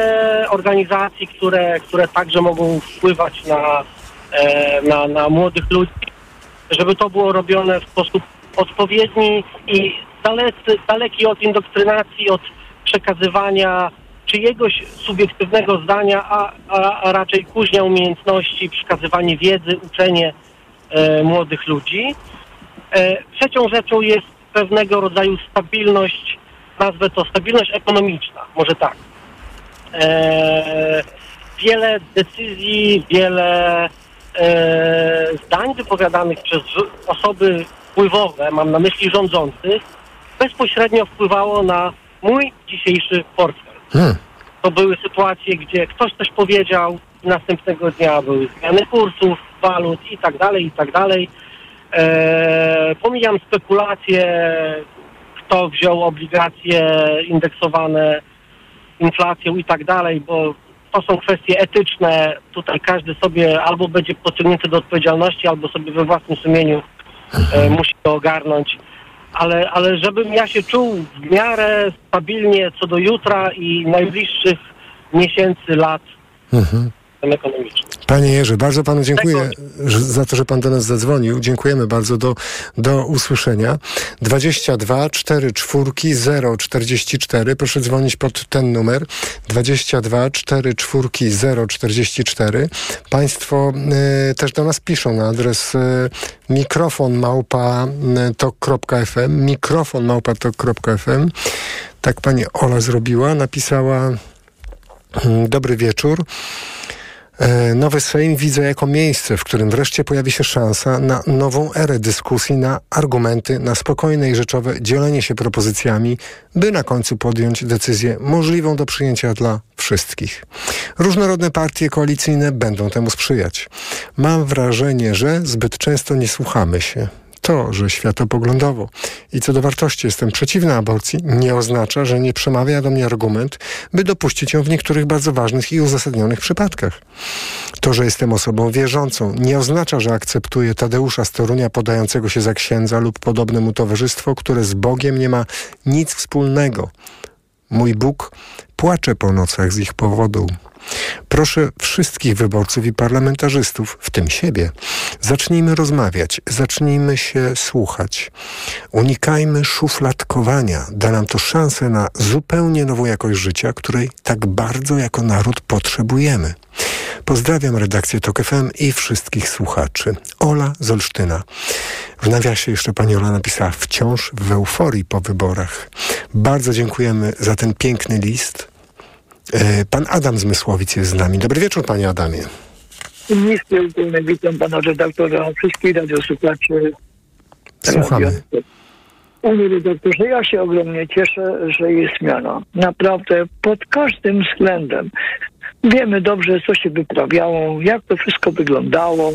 S36: organizacji, które, które także mogą wpływać na, e, na, na młodych ludzi, żeby to było robione w sposób odpowiedni i dalecy, daleki od indoktrynacji, od przekazywania czyjegoś subiektywnego zdania, a, a, a raczej kuźnia umiejętności, przekazywanie wiedzy, uczenie młodych ludzi. E, trzecią rzeczą jest pewnego rodzaju stabilność, nazwę to stabilność ekonomiczna, może tak. E, wiele decyzji, wiele e, zdań wypowiadanych przez osoby wpływowe, mam na myśli rządzących, bezpośrednio wpływało na mój dzisiejszy portfel. To były sytuacje, gdzie ktoś coś powiedział następnego dnia były zmiany kursów, walut i tak dalej, i tak dalej. E, pomijam spekulacje, kto wziął obligacje indeksowane inflacją i tak dalej, bo to są kwestie etyczne. Tutaj każdy sobie albo będzie pociągnięty do odpowiedzialności, albo sobie we własnym sumieniu e, musi to ogarnąć. ale, ale żebym ja się czuł w miarę stabilnie co do jutra i najbliższych miesięcy, lat
S5: Mhm.
S36: Ekonomicznych.
S5: Panie Jerzy, bardzo panu dziękuję że- za to, że pan do nas zadzwonił. Dziękujemy bardzo. Do, do usłyszenia. 22 4 4 0 44. Proszę dzwonić pod ten numer. 22 4 4 0 44. Państwo y, też do nas piszą na adres y, mikrofon małpa tok.fm mikrofon małpa tok.fm Tak pani Ola zrobiła. Napisała mm, dobry wieczór. E, Nowy Sejm widzę jako miejsce, w którym wreszcie pojawi się szansa na nową erę dyskusji, na argumenty, na spokojne i rzeczowe dzielenie się propozycjami, by na końcu podjąć decyzję możliwą do przyjęcia dla wszystkich. Różnorodne partie koalicyjne będą temu sprzyjać. Mam wrażenie, że zbyt często nie słuchamy się. To, że światopoglądowo i co do wartości jestem przeciwny aborcji, nie oznacza, że nie przemawia do mnie argument, by dopuścić ją w niektórych bardzo ważnych i uzasadnionych przypadkach. To, że jestem osobą wierzącą, nie oznacza, że akceptuję Tadeusza z Torunia podającego się za księdza lub podobne mu towarzystwo, które z Bogiem nie ma nic wspólnego. Mój Bóg płacze po nocach z ich powodu. Proszę wszystkich wyborców i parlamentarzystów, w tym siebie, zacznijmy rozmawiać, zacznijmy się słuchać. Unikajmy szufladkowania. Da nam to szansę na zupełnie nową jakość życia, której tak bardzo jako naród potrzebujemy. Pozdrawiam redakcję TOK FM i wszystkich słuchaczy. Ola z Olsztyna. W nawiasie jeszcze pani Ola napisała wciąż w euforii po wyborach. Bardzo dziękujemy za ten piękny list. E, Pan Adam z Mysłowic jest z nami. Dobry wieczór, panie Adamie.
S37: Ukłony, witam pana redaktora, wszystkich radiosłuchaczy.
S5: Słuchamy.
S37: Panie redaktorze, ja się ogromnie cieszę, że jest zmiana. Naprawdę pod każdym względem. Wiemy dobrze, co się wyprawiało, jak to wszystko wyglądało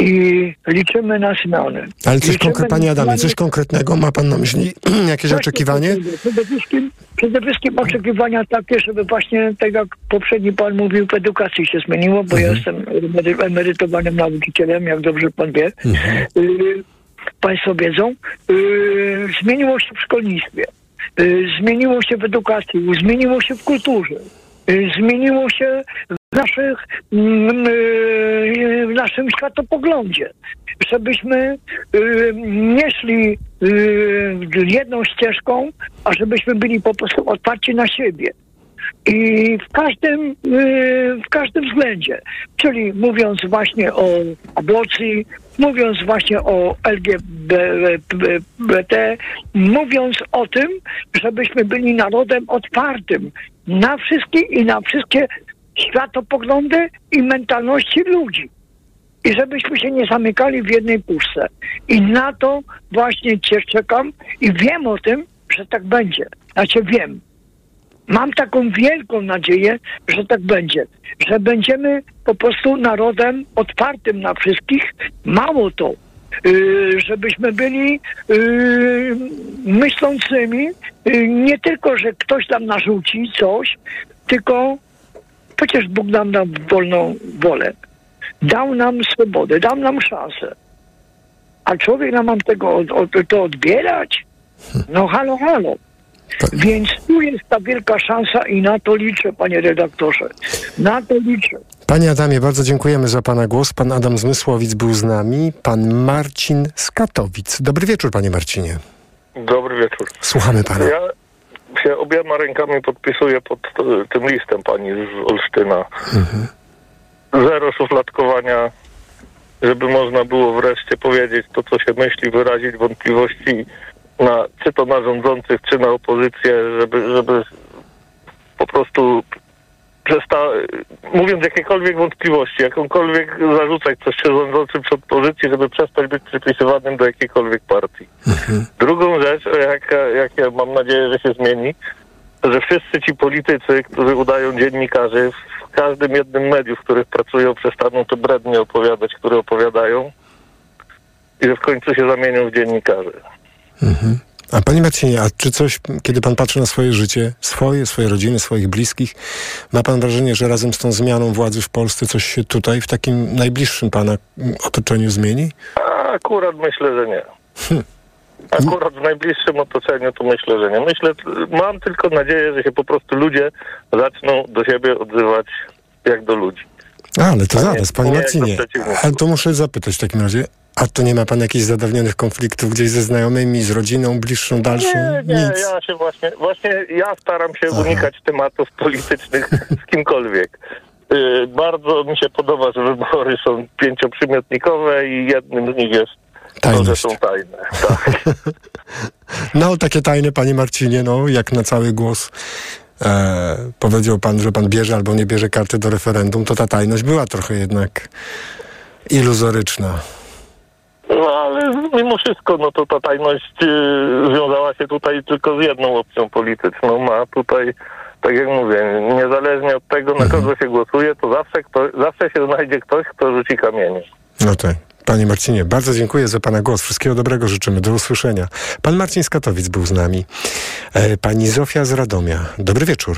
S37: i liczymy na zmiany.
S5: Ale coś
S37: Liczymy
S5: konkre- panie Adamie, coś konkretnego ma pan na myśli? Jakieś oczekiwanie?
S37: Przede wszystkim, przede wszystkim oczekiwania takie, żeby właśnie, tak jak poprzedni pan mówił, w edukacji się zmieniło, bo ja jestem emery- emerytowanym nauczycielem, jak dobrze pan wie. Y, Państwo wiedzą. Y, Zmieniło się w szkolnictwie. Y, Zmieniło się w edukacji, zmieniło się w kulturze. Y, Zmieniło się w, naszych, mm, y, w naszym światopoglądzie. Żebyśmy y, nie szli jedną ścieżką, a żebyśmy byli po prostu otwarci na siebie. I w każdym, w każdym względzie. Czyli mówiąc właśnie o aborcji, mówiąc właśnie o LGBT, mówiąc o tym, żebyśmy byli narodem otwartym na wszystkie i na wszystkie światopoglądy i mentalności ludzi. I żebyśmy się nie zamykali w jednej puszce. I na to właśnie cię czekam i wiem o tym, że tak będzie. Znaczy wiem. Mam taką wielką nadzieję, że tak będzie. Że będziemy po prostu narodem otwartym na wszystkich. Mało to, żebyśmy byli yy, myślącymi, yy, nie tylko, że ktoś nam narzuci coś, tylko przecież Bóg nam dał wolną wolę. Dał nam swobodę, dał nam szansę. A człowiek nam mam tego od, od, to odbierać? No halo, halo. Więc tu jest ta wielka szansa i na to liczę, panie redaktorze. Na to liczę.
S5: Panie Adamie, bardzo dziękujemy za pana głos. Pan Adam z Mysłowic był z nami. Pan Marcin z Katowic. Dobry wieczór, panie Marcinie.
S38: Dobry wieczór.
S5: Słuchamy pana.
S38: Ja się obiema rękami podpisuję pod tym listem pani z Olsztyna. Zero szufladkowania, żeby można było wreszcie powiedzieć to, co się myśli, wyrazić wątpliwości na, czy to na rządzących, czy na opozycję, żeby, żeby po prostu przesta... mówiąc jakiekolwiek wątpliwości, jakąkolwiek zarzucać coś się rządzącym czy opozycji, żeby przestać być przypisywanym do jakiejkolwiek partii. Drugą rzecz, jaka, jak ja mam nadzieję, że się zmieni, to że wszyscy ci politycy, którzy udają dziennikarzy w każdym jednym medium, w których pracują, przestaną te brednie opowiadać, które opowiadają i że w końcu się zamienią w dziennikarzy.
S5: A panie Marcinie, a czy coś, kiedy pan patrzy na swoje życie, swoje, swoje rodziny, swoich bliskich, ma pan wrażenie, że razem z tą zmianą władzy w Polsce coś się tutaj, w takim najbliższym pana otoczeniu zmieni?
S38: Akurat myślę, że nie. Akurat w najbliższym otoczeniu to myślę, że nie. Myślę, mam tylko nadzieję, że się po prostu ludzie zaczną do siebie odzywać jak do ludzi.
S5: A, ale to zaraz, panie Marcinie. Ale to muszę zapytać w takim razie. A to nie ma pan jakichś zadawnionych konfliktów gdzieś ze znajomymi, z rodziną bliższą, dalszą?
S38: Nie, nie,
S5: Nic.
S38: ja się właśnie, właśnie ja staram się unikać tematów politycznych z kimkolwiek. Y, bardzo mi się podoba, że wybory są pięcioprzymiotnikowe i jednym z nich jest to,
S5: Tajność.
S38: są tajne. Tak.
S5: No, takie tajne, panie Marcinie, no, jak na cały głos. E, powiedział pan, że pan bierze albo nie bierze karty do referendum, to ta tajność była trochę jednak iluzoryczna.
S38: No ale mimo wszystko, no to ta tajność y, związała się tutaj tylko z jedną opcją polityczną. Ma tutaj, tak jak mówię, niezależnie od tego, na kogo się głosuje, to zawsze, kto, zawsze się znajdzie ktoś, kto rzuci kamienie.
S5: No tak. Panie Marcinie, bardzo dziękuję za Pana głos. Wszystkiego dobrego życzymy. Do usłyszenia. Pan Marcin z Katowic był z nami. E, pani Zofia z Radomia. Dobry wieczór.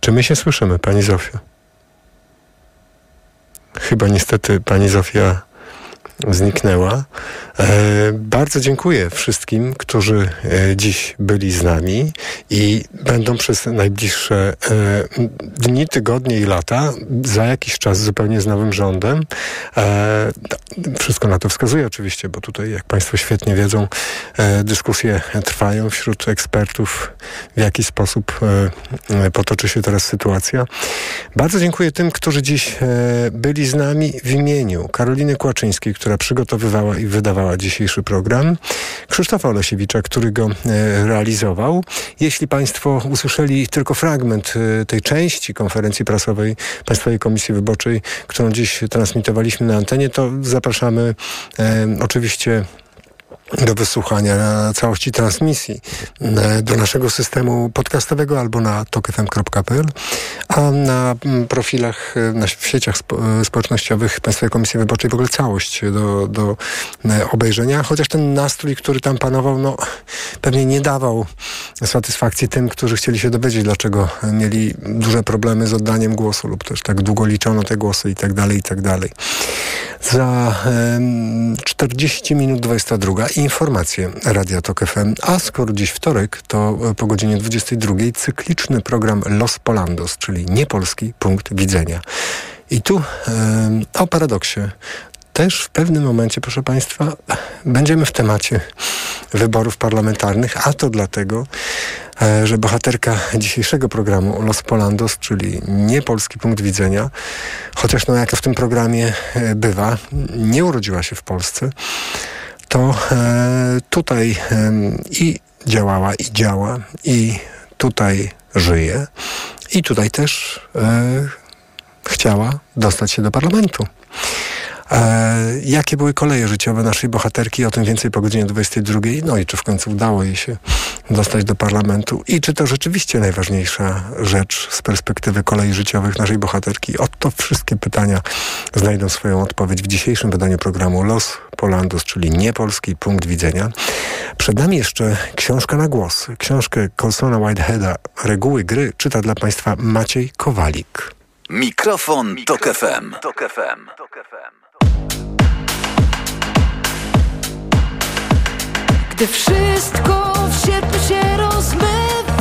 S5: Czy my się słyszymy, Pani Zofio? Chyba niestety Pani Zofia zniknęła. E, bardzo dziękuję wszystkim, którzy e, dziś byli z nami i będą przez najbliższe e, dni, tygodnie i lata, za jakiś czas zupełnie z nowym rządem. Wszystko na to wskazuje oczywiście, bo tutaj, jak Państwo świetnie wiedzą, dyskusje trwają wśród ekspertów, w jaki sposób potoczy się teraz sytuacja. Bardzo dziękuję tym, którzy dziś byli z nami w imieniu Karoliny Kłaczyńskiej, która przygotowywała i wydawała dzisiejszy program, Krzysztofa Olesiewicza, który go e, realizował. Jeśli Państwo usłyszeli tylko fragment e, tej części konferencji prasowej Państwowej Komisji Wyborczej, którą dziś transmitowaliśmy na antenie, to zapraszamy e, oczywiście do wysłuchania całości transmisji e, do naszego systemu podcastowego albo na tokfm.pl, a na mm, profilach, e, na, w sieciach spo, e, społecznościowych Państwowej Komisji Wyborczej w ogóle całość do, do obejrzenia, chociaż ten nastrój, który tam panował, no pewnie nie dawał satysfakcji tym, którzy chcieli się dowiedzieć, dlaczego mieli duże problemy z oddaniem głosu lub też tak długo liczono te głosy i tak dalej, i tak dalej. Za em, 40 minut 22 informacje Radia Tok FM, a skoro dziś wtorek, to e, po godzinie 22 cykliczny program Los Polandos, czyli niepolski punkt widzenia. I tu em, o paradoksie. Też w pewnym momencie, proszę Państwa, będziemy w temacie wyborów parlamentarnych, a to dlatego, e, że bohaterka dzisiejszego programu Los Polandos, czyli niepolski punkt widzenia, chociaż no jak to w tym programie bywa, nie urodziła się w Polsce, to e, tutaj e, i działała, i działa, i tutaj żyje, i tutaj też e, chciała dostać się do parlamentu. E, jakie były koleje życiowe naszej bohaterki? O tym więcej po godzinie 22. No i czy w końcu udało jej się dostać do parlamentu? I czy to rzeczywiście najważniejsza rzecz z perspektywy kolei życiowych naszej bohaterki? Oto wszystkie pytania znajdą swoją odpowiedź w dzisiejszym wydaniu programu Los Polandos, czyli niepolski punkt widzenia. Przed nami jeszcze książka na głos. Książkę Colsona Whiteheada Reguły gry czyta dla Państwa Maciej Kowalik.
S2: Mikrofon, Tok FM.
S39: Gdy wszystko w sierpniu się rozmywa,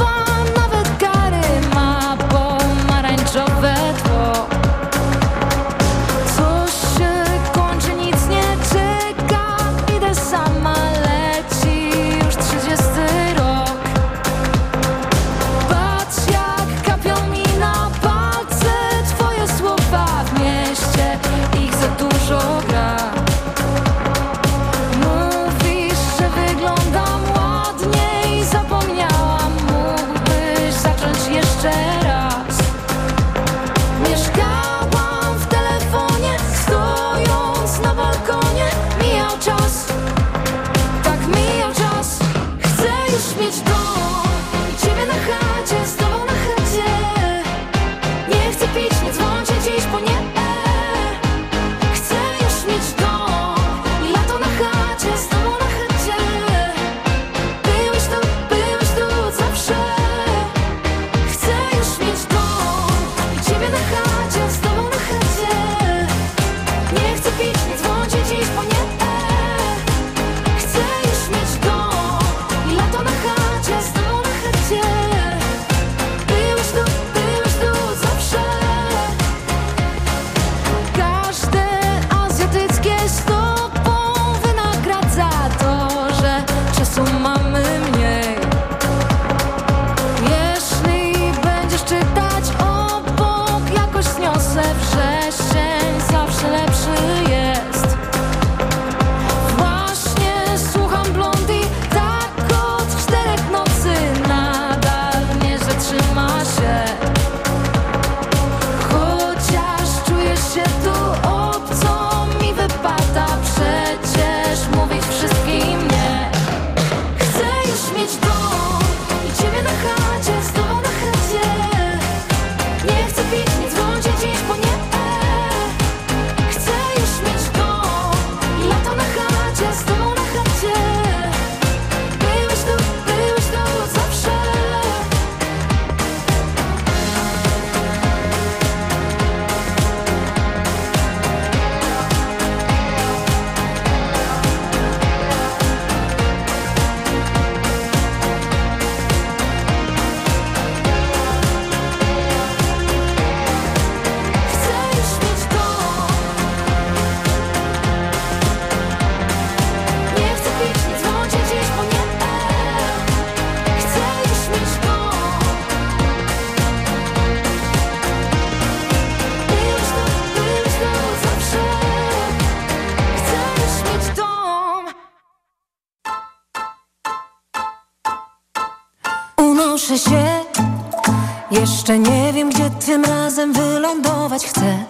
S39: Jeszcze nie wiem, gdzie tym razem wylądować chcę.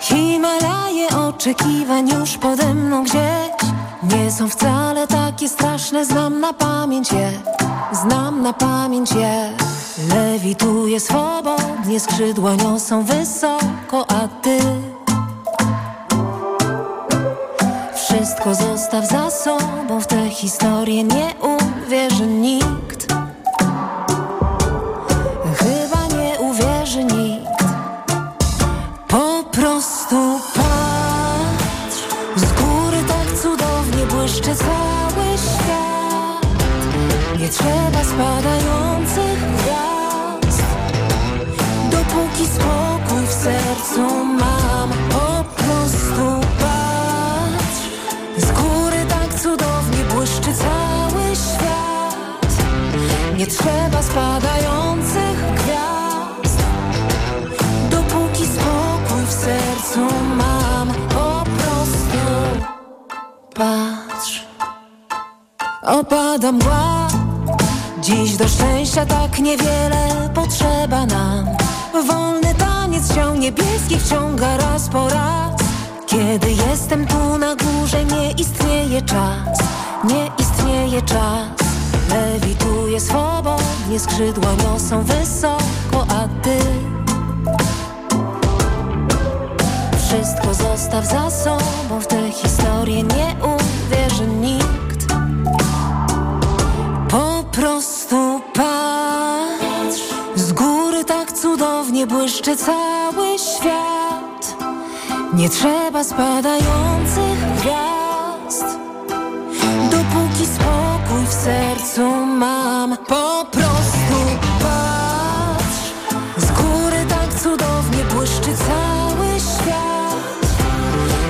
S39: Himalaje oczekiwań już pode mną gdzieś. Nie są wcale takie straszne, znam na pamięć je. Znam na pamięć je. Lewituję swobodnie, skrzydła niosą wysoko, a ty niewiele potrzeba nam. Wolny taniec się niebieskich ciąga raz po raz. Kiedy jestem tu na górze nie istnieje czas Nie istnieje czas. Lewituję swobodnie, skrzydła niosą wysoko, a ty? Wszystko zostaw za sobą, w tę historię nie uwierzy nikt. Po prostu patrz nie błyszczy cały świat. Nie trzeba spadających gwiazd. Dopóki spokój w sercu mam Po prostu patrz. Z góry tak cudownie błyszczy cały świat.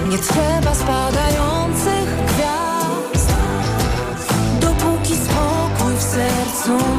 S39: Nie trzeba spadających gwiazd. Dopóki spokój w sercu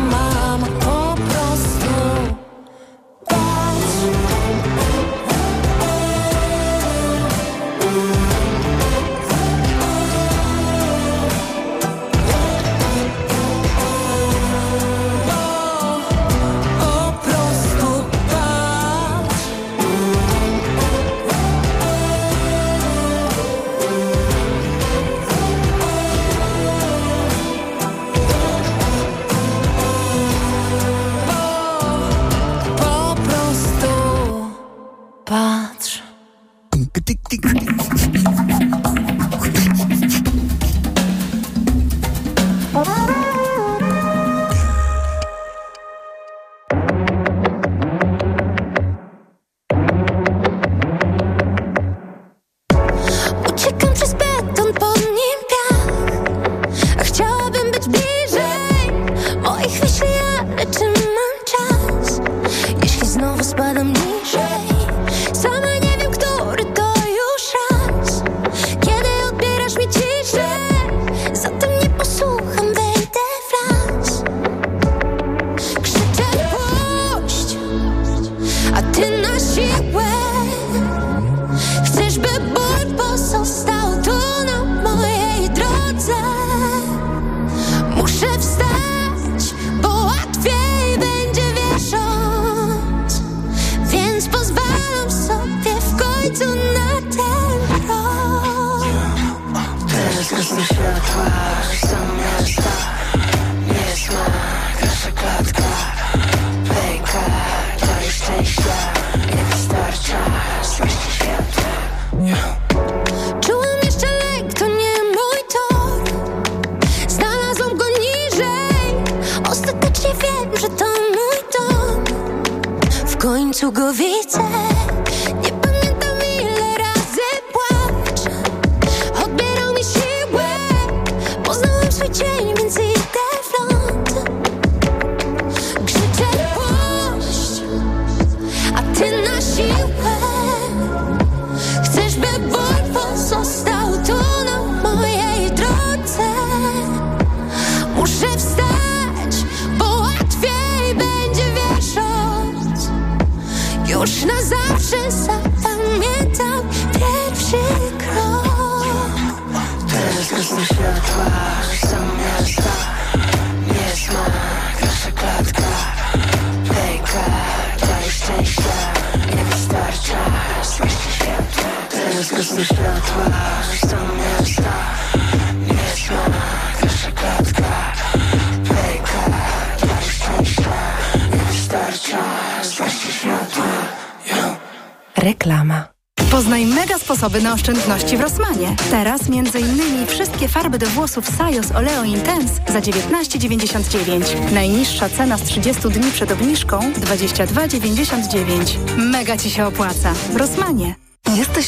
S40: sposoby na oszczędności w Rossmanie. Teraz m.in. wszystkie farby do włosów Sajos Oleo Intense za 19,99. Najniższa cena z 30 dni przed obniżką 22,99. Mega Ci się opłaca. W Rossmanie.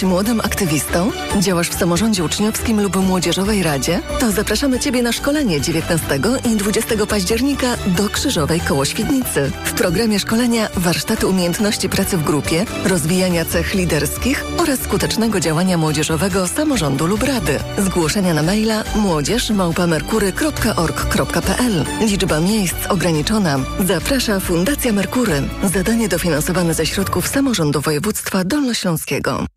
S27: Młodym aktywistą? Działasz w samorządzie uczniowskim lub młodzieżowej radzie? To zapraszamy Ciebie na szkolenie 19 i 20 października do Krzyżowej koło Świdnicy. W programie szkolenia warsztaty umiejętności pracy w grupie, rozwijania cech liderskich oraz skutecznego działania młodzieżowego samorządu lub rady. Zgłoszenia na maila młodzież.merkury.org.pl Liczba miejsc ograniczona. Zaprasza Fundacja Merkury. Zadanie dofinansowane ze środków samorządu województwa dolnośląskiego.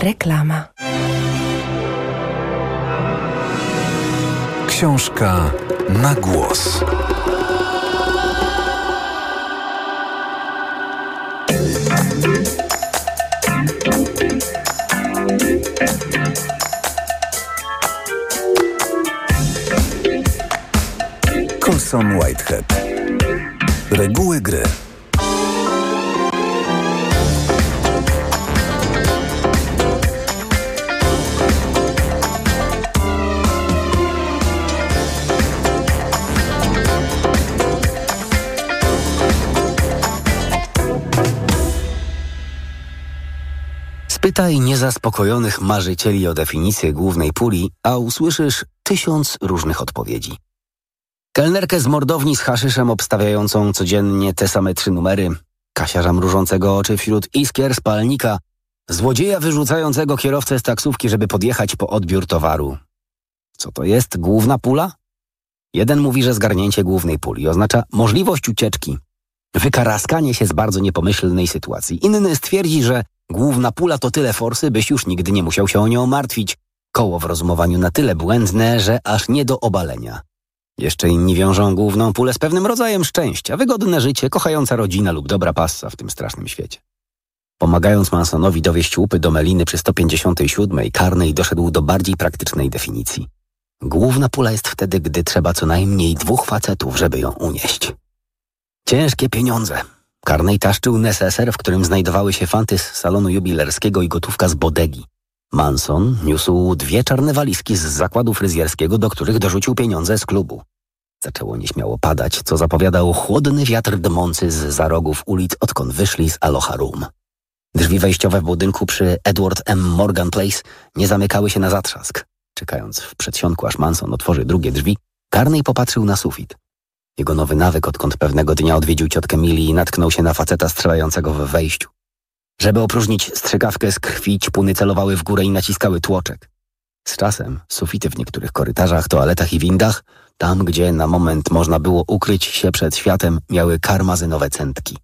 S40: Reklama.
S2: Książka na głos. Colson Whitehead. Reguły gry.
S41: Spytaj niezaspokojonych marzycieli o definicję głównej puli, a usłyszysz tysiąc różnych odpowiedzi. Kelnerkę z mordowni z haszyszem obstawiającą codziennie te same trzy numery, kasiarza mrużącego oczy wśród iskier spalnika, złodzieja wyrzucającego kierowcę z taksówki, żeby podjechać po odbiór towaru. Co to jest główna pula? Jeden mówi, że zgarnięcie głównej puli oznacza możliwość ucieczki, wykaraskanie się z bardzo niepomyślnej sytuacji. Inny stwierdzi, że główna pula to tyle forsy, byś już nigdy nie musiał się o nią martwić. Koło w rozumowaniu na tyle błędne, że aż nie do obalenia. Jeszcze inni wiążą główną pulę z pewnym rodzajem szczęścia, wygodne życie, kochająca rodzina lub dobra passa w tym strasznym świecie. Pomagając Mansonowi dowieść łupy do Meliny przy 157, Karnej doszedł do bardziej praktycznej definicji. Główna pula jest wtedy, gdy trzeba co najmniej dwóch facetów, żeby ją unieść. Ciężkie pieniądze. Karnej taszczył neseser, w którym znajdowały się fanty z salonu jubilerskiego i gotówka z bodegi. Manson niósł dwie czarne walizki z zakładu fryzjerskiego, do których dorzucił pieniądze z klubu. Zaczęło nieśmiało padać, co zapowiadał chłodny wiatr dmący z za rogów ulic, odkąd wyszli z Aloha Room. Drzwi wejściowe w budynku przy Edward M. Morgan Place nie zamykały się na zatrzask. Czekając w przedsionku, aż Manson otworzy drugie drzwi, Carney popatrzył na sufit. Jego nowy nawyk, odkąd pewnego dnia odwiedził ciotkę Mili i natknął się na faceta strzelającego w wejściu. Żeby opróżnić strzykawkę z krwi, ćpuny celowały w górę i naciskały tłoczek. Z czasem sufity w niektórych korytarzach, toaletach i windach, tam gdzie na moment można było ukryć się przed światem, miały karmazynowe centki.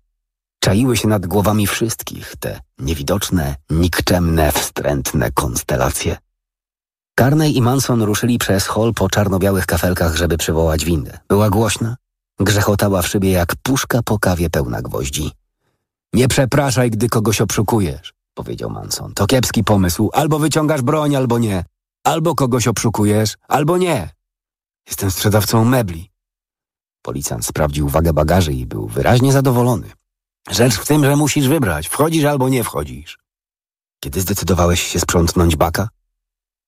S41: Czaiły się nad głowami wszystkich te niewidoczne, nikczemne, wstrętne konstelacje. Carney i Manson ruszyli przez hol po czarno-białych kafelkach, żeby przywołać windę. Była głośna, grzechotała w szybie jak puszka po kawie pełna gwoździ. Nie przepraszaj, gdy kogoś obszukujesz, powiedział Manson. To kiepski pomysł. Albo wyciągasz broń, albo nie. Albo kogoś obszukujesz, albo nie. Jestem sprzedawcą mebli. Policjant sprawdził wagę bagaży i był wyraźnie zadowolony. Rzecz w tym, że musisz wybrać, wchodzisz albo nie wchodzisz. Kiedy zdecydowałeś się sprzątnąć baka?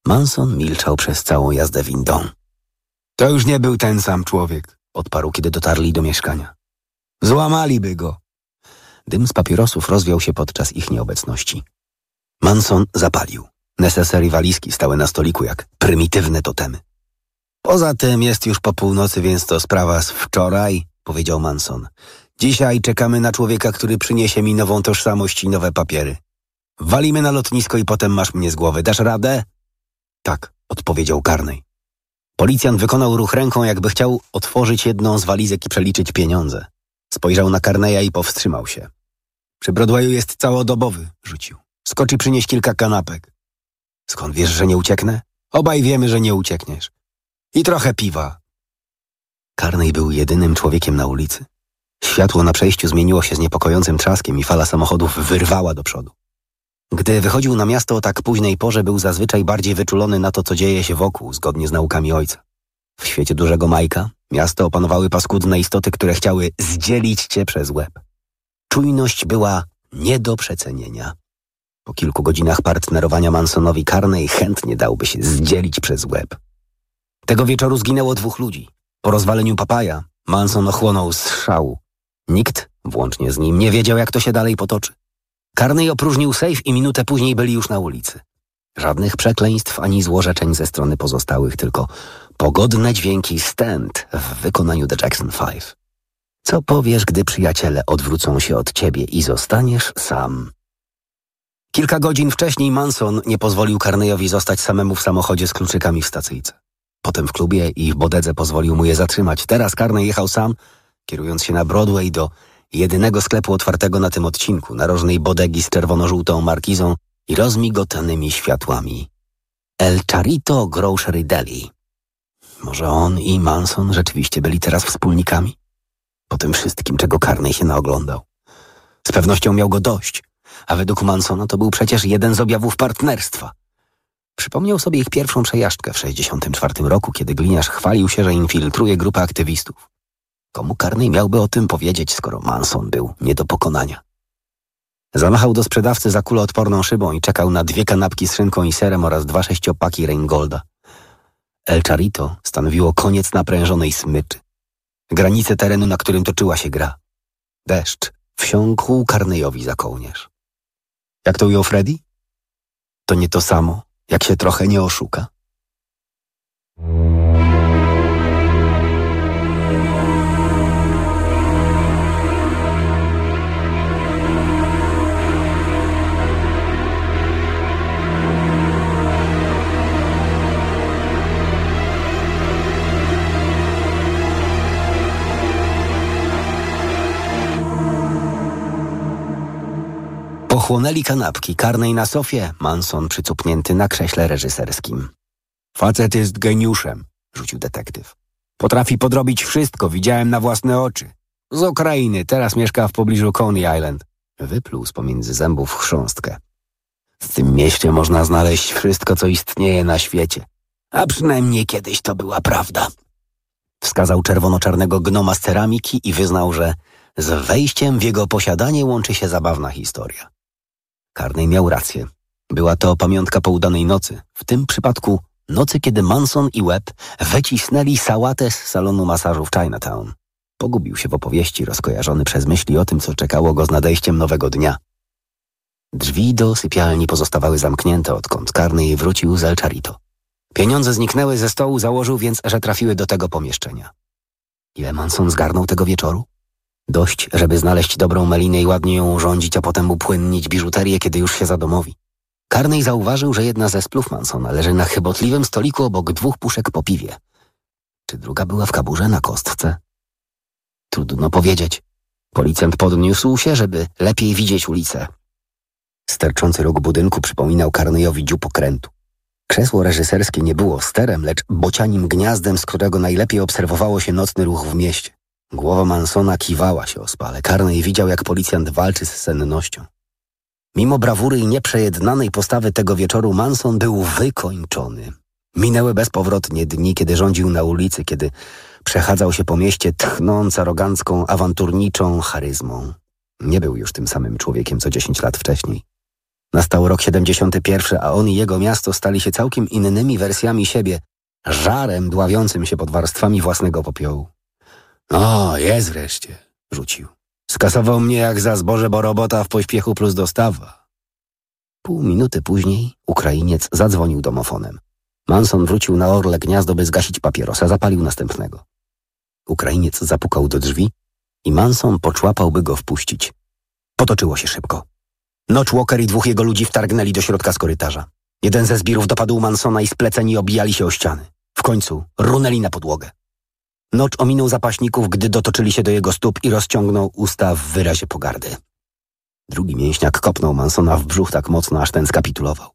S41: Manson milczał przez całą jazdę windą. To już nie był ten sam człowiek, odparł, kiedy dotarli do mieszkania. Złamaliby go. Dym z papierosów rozwiał się podczas ich nieobecności. Manson zapalił. Neseser i walizki stały na stoliku jak prymitywne totemy. Poza tym jest już po północy, więc to sprawa z wczoraj, powiedział Manson. Dzisiaj czekamy na człowieka, który przyniesie mi nową tożsamość i nowe papiery. Walimy na lotnisko i potem masz mnie z głowy. Dasz radę? Tak, odpowiedział Karnej. Policjant wykonał ruch ręką, jakby chciał otworzyć jedną z walizek i przeliczyć pieniądze. Spojrzał na Karneja i powstrzymał się. Przy Broadwayu jest całodobowy, rzucił. Skocz i przynieś kilka kanapek. Skąd wiesz, że nie ucieknę? Obaj wiemy, że nie uciekniesz. I trochę piwa. Karnej był jedynym człowiekiem na ulicy. Światło na przejściu zmieniło się z niepokojącym trzaskiem i fala samochodów wyrwała do przodu. Gdy wychodził na miasto o tak późnej porze, był zazwyczaj bardziej wyczulony na to, co dzieje się wokół, zgodnie z naukami ojca. W świecie dużego Majka miasto opanowały paskudne istoty, które chciały zdzielić cię przez łeb. Czujność była nie do przecenienia. Po kilku godzinach partnerowania Mansonowi Carney chętnie dałby się zdzielić przez łeb. Tego wieczoru zginęło dwóch ludzi. Po rozwaleniu papaja Manson ochłonął z szału. Nikt, włącznie z nim, nie wiedział, jak to się dalej potoczy. Carney opróżnił sejf i minutę później byli już na ulicy. Żadnych przekleństw ani złorzeczeń ze strony pozostałych, tylko pogodne dźwięki stand w wykonaniu The Jackson Five. Co powiesz, gdy przyjaciele odwrócą się od ciebie i zostaniesz sam? Kilka godzin wcześniej Manson nie pozwolił Carneyowi zostać samemu w samochodzie z kluczykami w stacyjce. Potem w klubie i w bodedze pozwolił mu je zatrzymać. Teraz Carney jechał sam, kierując się na Broadway do jedynego sklepu otwartego na tym odcinku, narożnej bodegi z czerwono-żółtą markizą i rozmigotanymi światłami. El Charito Grocery Deli. Może on i Manson rzeczywiście byli teraz wspólnikami? Po tym wszystkim, czego Carney się naoglądał. Z pewnością miał go dość, a według Mansona to był przecież jeden z objawów partnerstwa. Przypomniał sobie ich pierwszą przejażdżkę w 1964 roku, kiedy gliniarz chwalił się, że infiltruje grupę aktywistów. Komu Carney miałby o tym powiedzieć, skoro Manson był nie do pokonania? Zamachał do sprzedawcy za kuloodporną szybą i czekał na dwie kanapki z szynką i serem oraz dwa sześciopaki Reingolda. El Charito stanowiło koniec naprężonej smyczy. Granicę terenu, na którym toczyła się gra. Deszcz wsiąkł Karnejowi za kołnierz. Jak to ujął Freddy? To nie to samo, jak się trochę nie oszuka. Pochłonęli kanapki, karnej na sofie, Manson przycupnięty na krześle reżyserskim. Facet jest geniuszem, rzucił detektyw. Potrafi podrobić wszystko, widziałem na własne oczy. Z Ukrainy, teraz mieszka w pobliżu Coney Island. Wypluł z pomiędzy zębów chrząstkę. W tym mieście można znaleźć wszystko, co istnieje na świecie. A przynajmniej kiedyś to była prawda. Wskazał czerwono-czarnego gnoma z ceramiki i wyznał, że z wejściem w jego posiadanie łączy się zabawna historia. Karnej miał rację. Była to pamiątka po udanej nocy, w tym przypadku nocy, kiedy Manson i Webb wycisnęli sałatę z salonu masażu w Chinatown. Pogubił się w opowieści, rozkojarzony przez myśli o tym, co czekało go z nadejściem nowego dnia. Drzwi do sypialni pozostawały zamknięte, odkąd Karnej wrócił z El Charito. Pieniądze zniknęły ze stołu, założył więc, że trafiły do tego pomieszczenia. Ile Manson zgarnął tego wieczoru? Dość, żeby znaleźć dobrą melinę i ładnie ją urządzić, a potem upłynnić biżuterię, kiedy już się zadomowi. Karnej zauważył, że jedna ze splów Mansona leży na chybotliwym stoliku obok dwóch puszek po piwie. Czy druga była w kaburze na kostce? Trudno powiedzieć. Policjant podniósł się, żeby lepiej widzieć ulicę. Sterczący róg budynku przypominał Karnejowi dziób okrętu. Krzesło reżyserskie nie było sterem, lecz bocianim gniazdem, z którego najlepiej obserwowało się nocny ruch w mieście. Głowa Mansona kiwała się o spale. Karnej widział, jak policjant walczy z sennością. Mimo brawury i nieprzejednanej postawy tego wieczoru Manson był wykończony. Minęły bezpowrotnie dni, kiedy rządził na ulicy, kiedy przechadzał się po mieście tchnąc arogancką, awanturniczą charyzmą. Nie był już tym samym człowiekiem, co dziesięć lat wcześniej. Nastał rok 71, a on i jego miasto stali się całkiem innymi wersjami siebie, żarem dławiącym się pod warstwami własnego popiołu. O, jest wreszcie, rzucił. Skasował mnie jak za zboże, bo robota w pośpiechu plus dostawa. Pół minuty później Ukrainiec zadzwonił domofonem. Manson wrócił na orle gniazdo, by zgasić papierosa, zapalił następnego. Ukrainiec zapukał do drzwi i Manson poczłapał, by go wpuścić. Potoczyło się szybko. Notch Walker i dwóch jego ludzi wtargnęli do środka z korytarza. Jeden ze zbirów dopadł Mansona i spleceni obijali się o ściany. W końcu runęli na podłogę. Notch ominął zapaśników, gdy dotoczyli się do jego stóp i rozciągnął usta w wyrazie pogardy. Drugi mięśniak kopnął Mansona w brzuch tak mocno, aż ten skapitulował.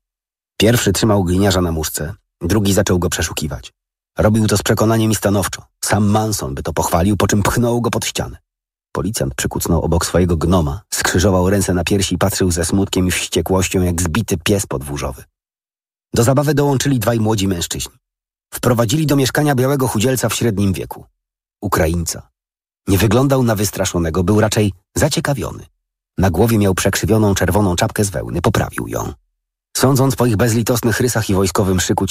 S41: Pierwszy trzymał gliniarza na muszce, drugi zaczął go przeszukiwać. Robił to z przekonaniem i stanowczo. Sam Manson by to pochwalił, po czym pchnął go pod ścianę. Policjant przykucnął obok swojego gnoma, skrzyżował ręce na piersi i patrzył ze smutkiem i wściekłością jak zbity pies podwórzowy. Do zabawy dołączyli dwaj młodzi mężczyźni. Wprowadzili do mieszkania białego chudzielca w średnim wieku. Ukraińca. Nie wyglądał na wystraszonego, był raczej zaciekawiony. Na głowie miał przekrzywioną czerwoną czapkę z wełny, poprawił ją. Sądząc po ich bezlitosnych rysach i wojskowym szyku,